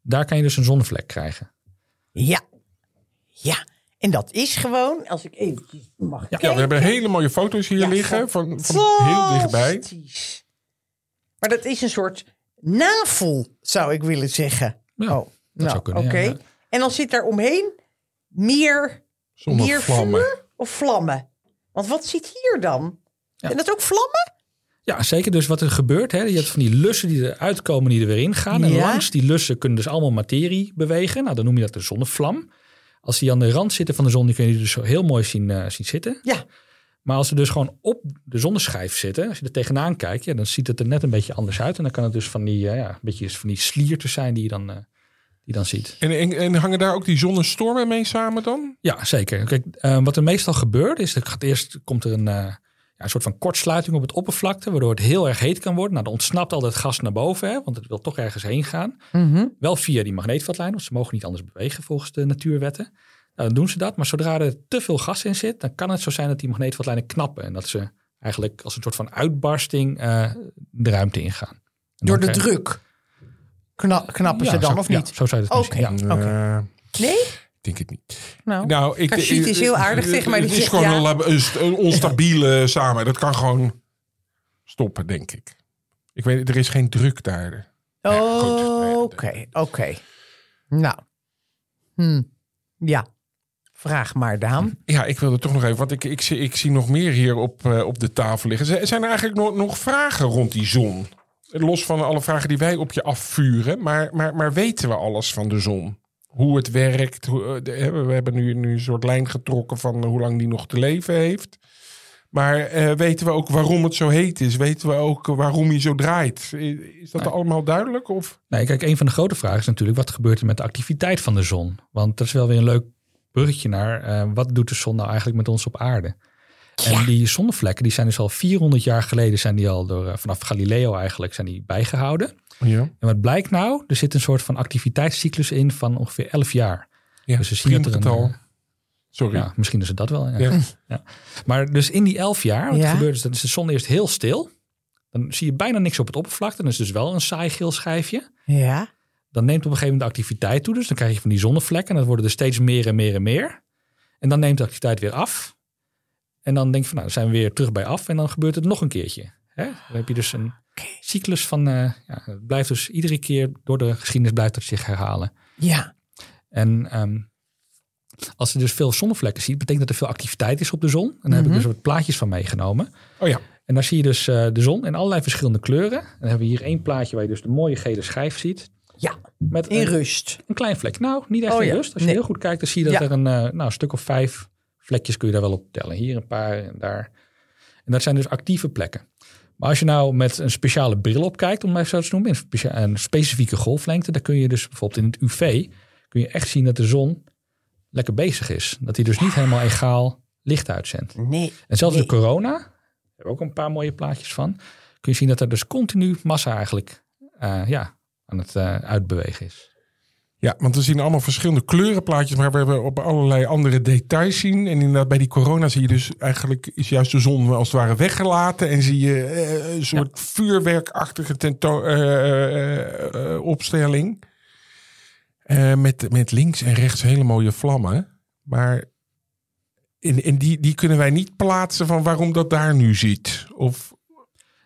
S4: daar kan je dus een zonnevlek krijgen.
S2: Ja. Ja. En dat is gewoon, als ik eventjes mag
S3: Ja, we hebben hele mooie foto's hier
S2: Ja,
S3: liggen van, van heel dichtbij.
S2: Maar dat is een soort navel, zou ik willen zeggen.
S4: Ja,
S2: oh, nou,
S4: zou kunnen,
S2: oké.
S4: ja.
S2: En dan zit daar omheen meer, meer
S3: Zonnevlammen.
S2: vuur of vlammen? Want wat zit hier dan? En dat ook vlammen?
S4: Ja, zeker. Dus wat er gebeurt, hè, je hebt van die lussen die eruit komen, die er weer in gaan. En langs die lussen kunnen dus allemaal materie bewegen. Nou, dan noem je dat de zonnevlam. Als die aan de rand zitten van de zon, die kun je dus zo heel mooi zien, eh, zien zitten.
S2: Ja.
S4: Maar als ze dus gewoon op de zonneschijf zitten, als je er tegenaan kijkt, ja, dan ziet het er net een beetje anders uit. En dan kan het dus van die, eh, ja, een beetje van die sliertjes zijn die je dan eh, die dan ziet.
S3: En, en, en hangen daar ook die zonnestormen mee samen dan?
S4: Ja, zeker. Kijk, eh, wat er meestal gebeurt is, dat gaat eerst komt er een, eh, ja, een soort van kortsluiting op het oppervlakte, waardoor het heel erg heet kan worden. Nou, dan ontsnapt al dat gas naar boven, hè, want het wil toch ergens heen gaan.
S2: Mhm.
S4: Wel via die magneetvatlijn, want ze mogen niet anders bewegen volgens de natuurwetten. Dan doen ze dat, maar zodra er te veel gas in zit, dan kan het zo zijn dat die magneetvatlijnen knappen en dat ze eigenlijk als een soort van uitbarsting eh, de ruimte ingaan. En
S2: Door de
S4: krijg-
S2: druk. Kna- knappen
S4: Ja,
S2: ze dan
S4: zo-
S2: of
S4: ja,
S2: niet?
S4: zo zou je het zien. Ja.
S2: Oké.
S3: Eh,
S2: Nee?
S3: ik denk het niet.
S2: Nou,
S3: Nou, ik,
S2: is heel aardig tegen mij.
S3: Het is
S2: zegt
S3: gewoon
S2: ja.
S3: een, onstabiele samen. Dat kan gewoon stoppen, denk ik. Ik weet, er is geen druk daar.
S2: Oké, oké. Nou. Hm. Ja. Vraag maar, Daan.
S3: Ja, ik wilde toch nog even, want ik, ik, zie, ik zie nog meer hier op, eh, op de tafel liggen. Zijn er eigenlijk nog, nog vragen rond die zon? Los van alle vragen die wij op je afvuren. Maar, maar, maar weten we alles van de zon? Hoe het werkt? Hoe, eh, de- we hebben nu, nu een soort lijn getrokken van hoe lang die nog te leven heeft. Maar eh, weten we ook waarom het zo heet is? Weten we ook waarom hij zo draait? Is dat allemaal duidelijk? Of?
S4: Nee, kijk, een van de grote vragen is natuurlijk wat gebeurt er met de activiteit van de zon? Want dat is wel weer een leuk bruggetje naar eh, wat doet de zon nou eigenlijk met ons op aarde? En die zonnevlekken die zijn dus al 400 jaar geleden zijn die al door, eh, vanaf Galileo eigenlijk zijn die bijgehouden.
S3: Ja,
S4: En wat blijkt nou? Er zit een soort van activiteitscyclus in van ongeveer 11 jaar.
S3: ja.
S4: Dus we zien dat er een, eh,
S3: Sorry.
S4: Ja, misschien is het dat wel. Ja.
S3: Ja.
S4: Ja. Maar dus in die 11 jaar, wat
S2: Ja.
S4: er gebeurt is, dan is de zon eerst heel stil. Dan zie je bijna niks op het oppervlakte. Dan is het dus wel een saai geel schijfje.
S2: Ja.
S4: Dan neemt op een gegeven moment de activiteit toe. Dus dan krijg je van die zonnevlekken. En dat worden er steeds meer en meer en meer. En dan neemt de activiteit weer af. En dan denk je van, nou, dan zijn we weer terug bij af. En dan gebeurt het nog een keertje. Hè? Dan heb je dus een cyclus van, eh, ja, het blijft dus iedere keer door de geschiedenis blijft het zich herhalen.
S2: Ja.
S4: En ehm, als je dus veel zonnevlekken ziet, betekent dat er veel activiteit is op de zon. En daar heb ik dus wat plaatjes van meegenomen.
S3: Oh ja.
S4: En daar zie je dus eh, de zon in allerlei verschillende kleuren. En dan hebben we hier één plaatje waar je dus de mooie gele schijf ziet.
S2: Ja.
S4: Met
S2: In
S4: een,
S2: rust.
S4: een klein vlek. Nou, niet echt
S2: Oh
S4: in
S2: ja.
S4: rust. Als je
S2: Nee.
S4: heel goed kijkt, dan zie je dat
S2: Ja.
S4: er een, eh, nou, een stuk of vijf vlekjes kun je daar wel op tellen. Hier een paar en daar. En dat zijn dus actieve plekken. Maar als je nou met een speciale bril op kijkt, om het zo te noemen, een, specifieke golflengte, dan kun je dus bijvoorbeeld in het UV, kun je echt zien dat de zon lekker bezig is. Dat hij dus niet helemaal egaal licht uitzendt.
S2: Nee.
S4: En zelfs
S2: Nee.
S4: de corona, daar hebben we ook een paar mooie plaatjes van, kun je zien dat er dus continu massa eigenlijk eh, ja, aan het eh, uitbewegen is.
S3: Ja, want we zien allemaal verschillende kleurenplaatjes, maar we hebben op allerlei andere details zien. En inderdaad, bij die corona zie je dus eigenlijk is juist de zon als het ware weggelaten. En zie je eh, een soort vuurwerkachtige tento- eh, opstelling. Met, met links en rechts hele mooie vlammen. Maar in, in die, die kunnen wij niet plaatsen van waarom dat daar nu ziet. Of,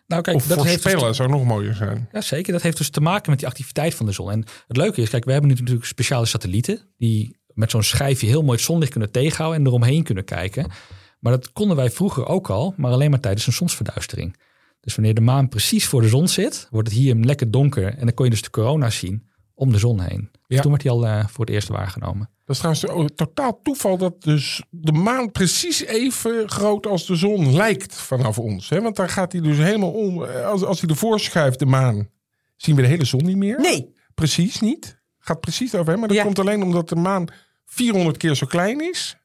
S4: Nou kijk,
S3: of
S4: dat heeft dus
S3: voorspellen zou nog mooier zijn.
S4: Ja, zeker. Dat heeft dus te maken met die activiteit van de zon. En het leuke is, kijk, we hebben nu natuurlijk speciale satellieten die met zo'n schijfje heel mooi het zonlicht kunnen tegenhouden en eromheen kunnen kijken. Maar dat konden wij vroeger ook al, maar alleen maar tijdens een zonsverduistering. Dus wanneer de maan precies voor de zon zit, wordt het hier lekker donker en dan kon je dus de corona zien om de zon heen. Dus
S3: Ja.
S4: toen werd hij al eh, voor het eerst waargenomen.
S3: Dat is trouwens totaal toeval dat dus de maan precies even groot als de zon lijkt vanaf ons. Hè? Want daar gaat hij dus helemaal om. Als, als hij ervoor schuift, de maan, zien we de hele zon niet meer.
S2: Nee.
S3: Precies niet. Gaat precies over hem. Maar dat
S2: Ja.
S3: komt alleen omdat de maan 400 keer zo klein is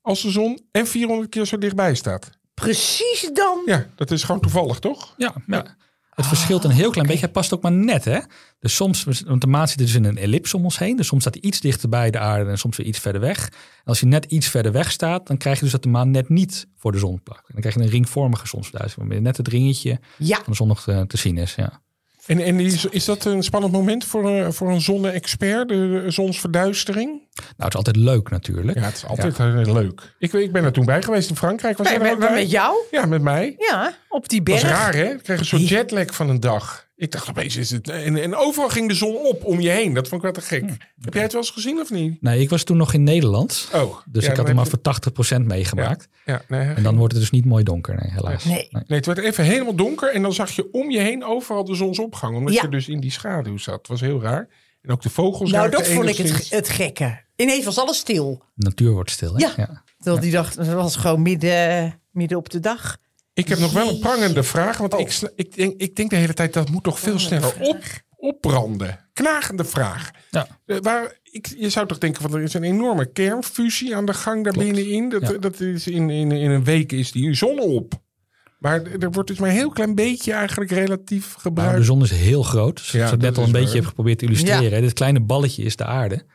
S3: als de zon en 400 keer zo dichtbij staat.
S2: Precies dan.
S3: Ja, dat is gewoon toevallig, toch?
S4: Ja, ja. Het verschilt een heel klein beetje. Hij past ook maar net, hè? Dus soms, want de maan zit dus in een ellips om ons heen. Dus soms staat hij iets dichter bij de aarde en soms weer iets verder weg. En als hij net iets verder weg staat, dan krijg je dus dat de maan net niet voor de zon plakt. En dan krijg je een ringvormige zonsverduistering, waarmee net het ringetje
S2: Ja.
S4: van de zon nog te, te zien is. Ja.
S3: En, en is, is dat een spannend moment voor, een- voor een zonne-expert, de zonsverduistering?
S4: Nou, het is altijd leuk natuurlijk.
S3: Ja, het is altijd heel leuk. Ik, ik ben er toen bij geweest in Frankrijk. Was er ook
S2: met, met jou?
S3: Ja, met mij.
S2: Ja, op die
S3: Dat
S2: berg.
S3: was raar, hè? Ik kreeg een soort jetlag van een dag. Ik dacht opeens is het... En, en overal ging de zon op om je heen. Dat vond ik wel te gek. Heb jij het wel eens gezien of niet?
S4: Nee, ik was toen nog in Nederland.
S3: Oh.
S4: Dus
S3: ja,
S4: ik had hem maar voor 80% meegemaakt.
S3: Ja, nee,
S4: En dan wordt het dus niet mooi donker, nee, helaas.
S2: Nee.
S3: nee, het werd even helemaal donker. En dan zag je om je heen overal de zonsopgang. Omdat
S2: Ja.
S3: je dus in die schaduw zat. Het was heel raar. En ook de vogels
S2: Nou, dat vond ik het, het gekke. Ineens was alles stil.
S4: De natuur wordt stil, hè?
S2: Ja. Terwijl die dag, het was gewoon midden, midden op de dag.
S3: Ik heb nog wel een prangende vraag. Want
S2: Oh.
S3: ik, sna- ik, denk, ik denk de hele tijd dat moet toch veel sneller op, opbranden? Knagende vraag.
S4: Ja.
S3: Eh, waar, ik, je zou toch denken, van er is een enorme kernfusie aan de gang daar
S4: Klopt.
S3: binnenin. Dat,
S4: Ja.
S3: dat is in, in, in een week is die zon op. Maar er wordt dus maar een heel klein beetje eigenlijk relatief
S4: Nou,
S3: gebruikt.
S4: de zon is heel groot. Zoals
S3: Ja,
S4: ik het net al een beetje
S3: waar.
S4: heb geprobeerd te illustreren. Dit kleine balletje is de aarde.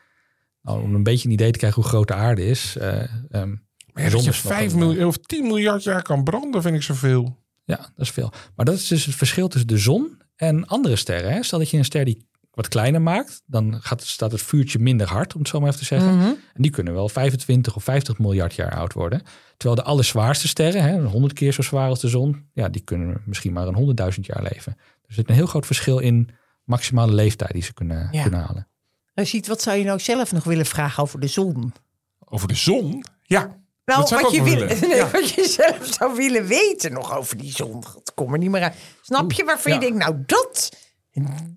S4: Nou, om een beetje een idee te krijgen hoe groot de aarde is. eh, ehm,
S3: maar
S4: de
S3: dat
S4: zon
S3: je
S4: is nog
S3: 5
S4: een,
S3: miljard of 10 miljard jaar kan branden, vind ik zoveel.
S4: Ja, dat is veel. Maar dat is dus het verschil tussen de zon en andere sterren. Hè? Stel dat je een ster die wat kleiner maakt, dan gaat, staat het vuurtje minder hard, om het zo maar even te zeggen.
S2: Mhm.
S4: En die kunnen wel 25 of 50 miljard jaar oud worden. Terwijl de allerzwaarste sterren, hè, 100 keer zo zwaar als de zon, ja, die kunnen misschien maar een 100.000 jaar leven. Dus er zit een heel groot verschil in maximale leeftijd die ze kunnen,
S2: Ja.
S4: kunnen halen.
S2: Rashid, wat zou je nou zelf nog willen vragen over de zon?
S3: Over de zon? Ja.
S2: Nou,
S3: Dat
S2: wat je,
S3: ook wel
S2: wil,
S3: willen.
S2: nee,
S3: Ja.
S2: wat je zelf zou willen weten nog over die zon. Het kom er niet meer uit. Snap je waarvan
S4: Ja.
S2: je denkt, nou dat,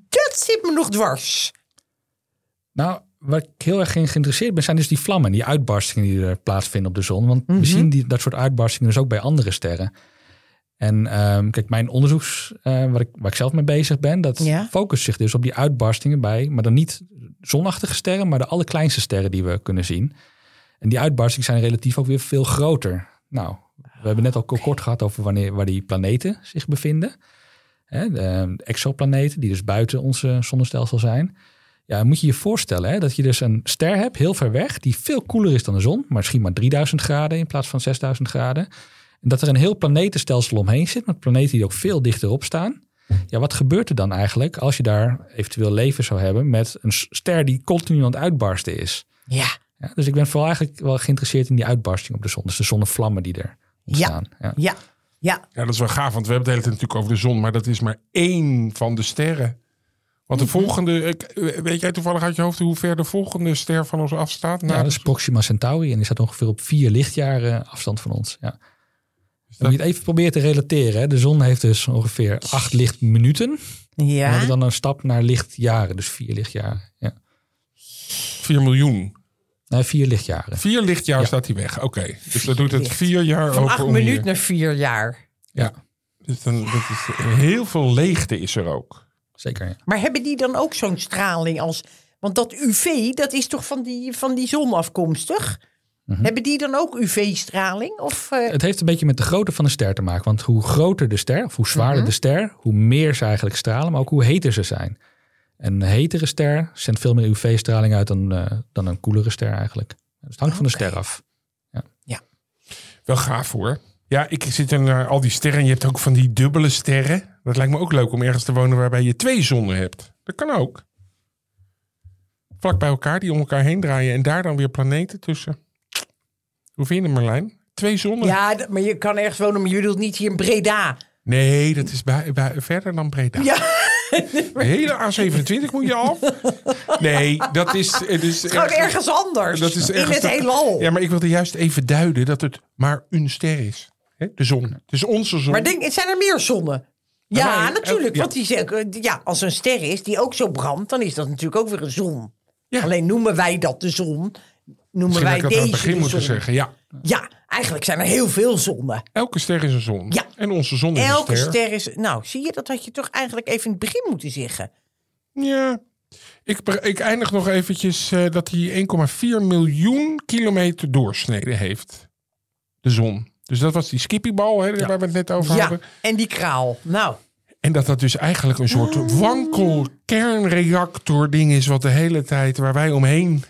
S2: dat zit me nog dwars.
S4: Nou, waar ik heel erg geïnteresseerd ben, zijn dus die vlammen, die uitbarstingen die er plaatsvinden op de zon. Want
S2: Mhm.
S4: we zien die, dat soort uitbarstingen dus ook bij andere sterren. En ehm, kijk, mijn onderzoeks, eh, waar, ik, waar ik zelf mee bezig ben, dat
S2: Ja.
S4: focust zich dus op die uitbarstingen bij, maar dan niet zonachtige sterren, maar de allerkleinste sterren die we kunnen zien. En die uitbarstingen zijn relatief ook weer veel groter. Nou, we hebben net al kort gehad over wanneer, waar die planeten zich bevinden. Hè, de, de exoplaneten, die dus buiten onze zonnestelsel zijn. Ja, moet je je voorstellen hè, dat je dus een ster hebt, heel ver weg, die veel koeler is dan de zon, maar misschien maar 3000 graden in plaats van 6000 graden. En dat er een heel planetenstelsel omheen zit, met planeten die ook veel dichterop staan. Ja, wat gebeurt er dan eigenlijk als je daar eventueel leven zou hebben met een ster die continu aan het uitbarsten is?
S2: Ja,
S4: Ja, dus ik ben vooral eigenlijk wel geïnteresseerd in die uitbarsting op de zon. Dus de zonnevlammen die er ontstaan. Ja.
S2: ja, ja.
S3: Ja, dat is wel gaaf, want we hebben het de hele tijd natuurlijk over de zon, maar dat is maar één van de sterren. Want de volgende, ik- weet jij toevallig uit je hoofd hoe ver de volgende ster van ons afstaat?
S4: Ja,
S3: Nou,
S4: dat is Proxima Centauri en die staat ongeveer op vier lichtjaren afstand van ons. Ja. Dan moet je het even proberen te relateren. Hè. De zon heeft dus ongeveer acht lichtminuten. En we
S2: Ja,
S4: hebben dan een stap naar lichtjaren, dus vier lichtjaren. Ja.
S3: 4 miljoen.
S4: Nee, vier lichtjaren.
S3: Vier lichtjaar
S4: Ja.
S3: staat hij weg. Oké, dus dat doet het vier jaar
S2: van
S3: over
S2: acht minuten naar vier jaar.
S3: Ja, dus dan, dat is, heel veel leegte is er ook.
S4: Zeker, ja.
S2: Maar hebben die dan ook zo'n straling als... Want dat UV, dat is toch van die, van die zon afkomstig? Hebben die dan ook UV-straling? Of, eh,
S4: Het heeft een beetje met de grootte van de ster te maken. Want hoe groter de ster, of hoe zwaarder de ster, hoe meer ze eigenlijk stralen, maar ook hoe heter ze zijn. Een hetere ster zendt veel meer UV-straling uit dan, eh, dan een koelere ster eigenlijk. Dus het hangt van de ster af.
S3: Wel gaaf hoor. Ja, ik zit er naar al die sterren. Je hebt ook van die dubbele sterren. Dat lijkt me ook leuk om ergens te wonen waarbij je twee zonnen hebt. Dat kan ook. Vlak bij elkaar, die om elkaar heen draaien. En daar dan weer planeten tussen. Hoe vind je het, Marlijn? Twee zonnen?
S2: ja, maar je kan ergens wonen, maar je bedoelt niet hier in Breda.
S3: Nee, dat is bij, bij- verder dan Breda.
S2: Ja,
S3: hele A27 moet je af. Nee, dat is... Het is
S2: gewoon ergens anders.
S3: Dat is
S2: in
S3: ergens
S2: het
S3: dat-
S2: heelal.
S3: Ja, maar ik wilde juist even duiden dat het maar een ster is. De zon. Het is onze zon.
S2: Maar denk, zijn er meer zonnen? Ja,
S3: wij-
S2: natuurlijk.
S3: ja.
S2: Want die zeggen, ja, als een ster is die ook zo brandt, dan is dat natuurlijk ook weer een zon.
S3: Ja.
S2: Alleen noemen wij dat de zon. Noemen
S3: Misschien
S2: wij
S3: dat aan
S2: deze
S3: het begin
S2: de
S3: moeten zeggen. Ja,
S2: Ja, eigenlijk zijn er heel veel zonnen.
S3: elke ster is een zon.
S2: Ja.
S3: En onze zon is
S2: Elke
S3: een ster.
S2: ster is. Nou, zie je, dat had je toch eigenlijk even in het begin moeten zeggen.
S3: Ja. Ik, ik eindig nog eventjes eh, dat hij 1,4 miljoen kilometer doorsnede heeft. De zon. Dus dat was die skippybal hè, waar we het net over
S2: Ja,
S3: hadden.
S2: en die kraal. Nou,
S3: En dat dat dus eigenlijk een soort
S2: Ah.
S3: wankel kernreactor ding is... wat de hele tijd waar wij omheen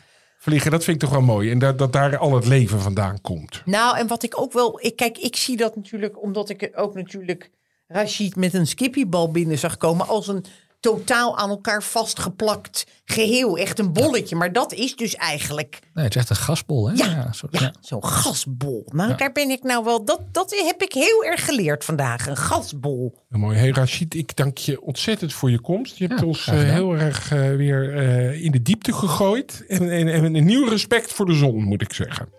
S3: vliegen. Dat vind ik toch wel mooi. En dat, dat daar al het leven vandaan komt.
S2: nou, en wat ik ook wel. Ik, kijk, ik zie dat natuurlijk omdat ik ook natuurlijk Rashid met een skippybal binnen zag komen. als een totaal aan elkaar vastgeplakt geheel. Echt een bolletje. Maar dat is dus eigenlijk.
S4: Nee, het is echt een gasbol, hè?
S2: Ja, ja, zo'n gasbol. Nou, daar ben ik nou wel. Dat, dat heb ik heel erg geleerd vandaag. Een gasbol.
S3: Mooi. Hey Rachid, ik dank je ontzettend voor je komst. Je hebt
S4: Ja,
S3: ons eh, heel erg eh, weer eh, in de diepte gegooid. En, en, en een nieuw respect voor de zon, moet ik zeggen.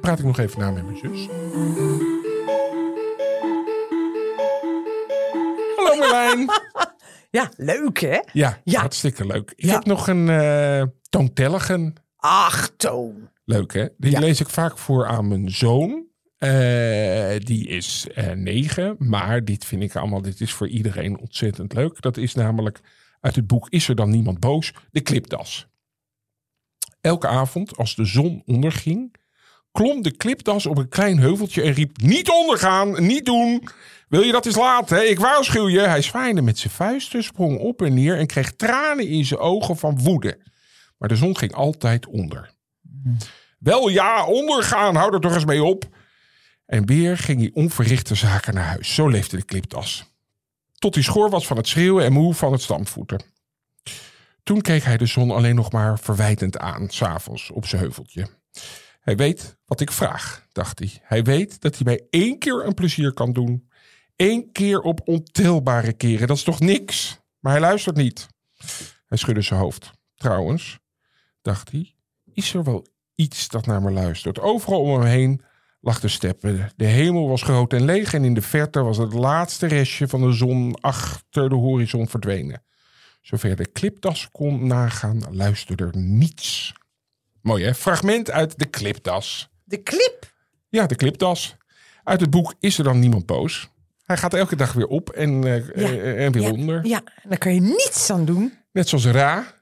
S3: Praat ik nog even na met mijn zus. Hallo Marlijn.
S2: Ja, leuk hè?
S3: Ja,
S2: Ja.
S3: hartstikke leuk. Ik
S2: Ja.
S3: heb nog een eh toontelligen.
S2: Ach, Toon.
S3: Leuk hè? Die
S2: Ja.
S3: lees ik vaak voor aan mijn zoon. Eh, die is eh, negen, maar dit vind ik allemaal, dit is voor iedereen ontzettend leuk. Dat is namelijk Uit het boek Is er dan niemand boos? De klipdas. Elke avond als de zon onderging, klom de klipdas op een klein heuveltje en riep: Niet ondergaan, niet doen. Wil je dat eens laten? Ik waarschuw je. Hij zwaaide met zijn vuisten, sprong op en neer en kreeg tranen in zijn ogen van woede. Maar de zon ging altijd onder. Wel ja, ondergaan, hou er toch eens mee op. En weer ging hij onverrichte zaken naar huis. Zo leefde de kliptas. Tot hij schoor was van het schreeuwen en moe van het stampvoeten. Toen keek hij de zon alleen nog maar verwijtend aan, s'avonds op zijn heuveltje. Hij weet wat ik vraag, dacht hij. Hij weet dat hij mij één keer een plezier kan doen. Eén keer op ontelbare keren. Dat is toch niks? Maar hij luistert niet. Hij schudde zijn hoofd. Trouwens, dacht hij, is er wel iets dat naar me luistert? Overal om hem heen lag de steppen. De hemel was groot en leeg en in de verte was het laatste restje van de zon achter de horizon verdwenen. Zover de klipdas kon nagaan, luisterde er niets. Mooi hè? Fragment uit de klipdas.
S2: De clip.
S3: Ja, de klipdas. Uit het boek Is er dan niemand boos? Hij gaat elke dag weer op en, eh,
S2: Ja.
S3: eh, en weer
S2: Ja,
S3: onder.
S2: ja, daar kan je niets aan doen.
S3: Net zoals Ra.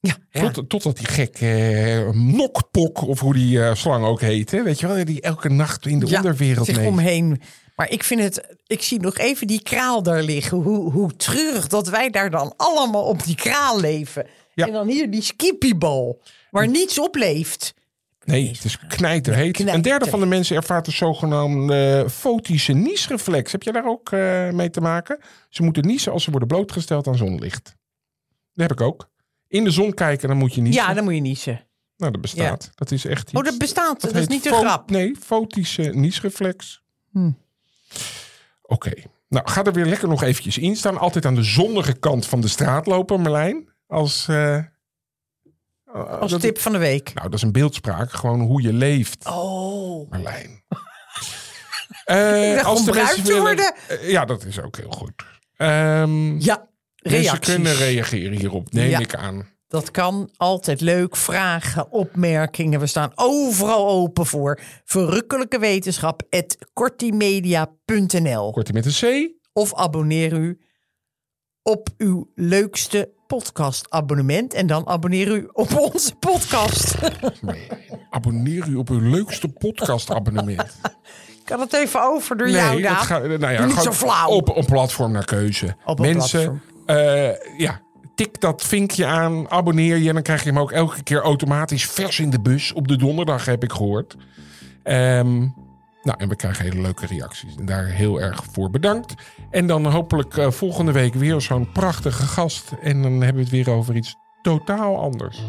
S2: Ja, ja.
S3: Tot, totdat die gek eh, Nokpok, of hoe die eh, slang ook heet. Hè? Weet je wel, die elke nacht in de
S2: Ja,
S3: onderwereld
S2: zich
S3: mee.
S2: omheen. Maar ik vind het, ik zie nog even die kraal daar liggen. Hoe, hoe treurig dat wij daar dan allemaal op die kraal leven.
S3: Ja.
S2: En dan hier die skipiebal, waar niets op leeft.
S3: Nee, het is knijterheet.
S2: knijter.
S3: Een derde van de mensen ervaart de zogenaamde eh, fotische niesreflex. Heb je daar ook eh, mee te maken? Ze moeten niezen als ze worden blootgesteld aan zonlicht. Dat heb ik ook. In de zon kijken, dan moet je niezen.
S2: Ja, dan moet je niezen.
S3: Nou, dat bestaat. Dat is echt iets.
S2: Oh, dat bestaat. Dat, is niet een grap.
S3: Nee, fotische niesreflex.
S2: Hm.
S3: Oké. Nou, ga er weer lekker nog eventjes in staan. Altijd aan de zonnige kant van de straat lopen, Merlijn. Als, eh,
S2: Als
S3: dat-
S2: tip van de week.
S3: Nou, dat is een beeldspraak. Gewoon hoe je leeft,
S2: Oh.
S3: Merlijn. Eh, als de mensen willen-
S2: worden.
S3: Eh, ja, dat is ook heel goed. Ehm
S2: Ja,
S3: mensen
S2: reacties.
S3: kunnen reageren hierop, neem
S2: Ja.
S3: ik aan.
S2: Dat kan altijd leuk. Vragen, opmerkingen. We staan overal open voor. Verrukkelijke wetenschap. kortimedia.nl
S3: Kortie met een C.
S2: Of abonneer u op uw leukste podcastabonnement. En dan abonneer u op onze podcast.
S3: Abonneer u op uw leukste podcastabonnement.
S2: Ik had het even over door jou,
S3: Nee, dat
S2: Daap.
S3: gaat, nou ja,
S2: niet zo flauw.
S3: Op een platform naar keuze.
S2: Op een
S3: Mensen, eh, ja, tik dat vinkje aan, abonneer je. En dan krijg je hem ook elke keer automatisch vers in de bus. Op de donderdag heb ik gehoord. Ehm, nou, en we krijgen hele leuke reacties. En daar heel erg voor bedankt. En dan hopelijk eh, volgende week weer zo'n prachtige gast. En dan hebben we het weer over iets totaal anders.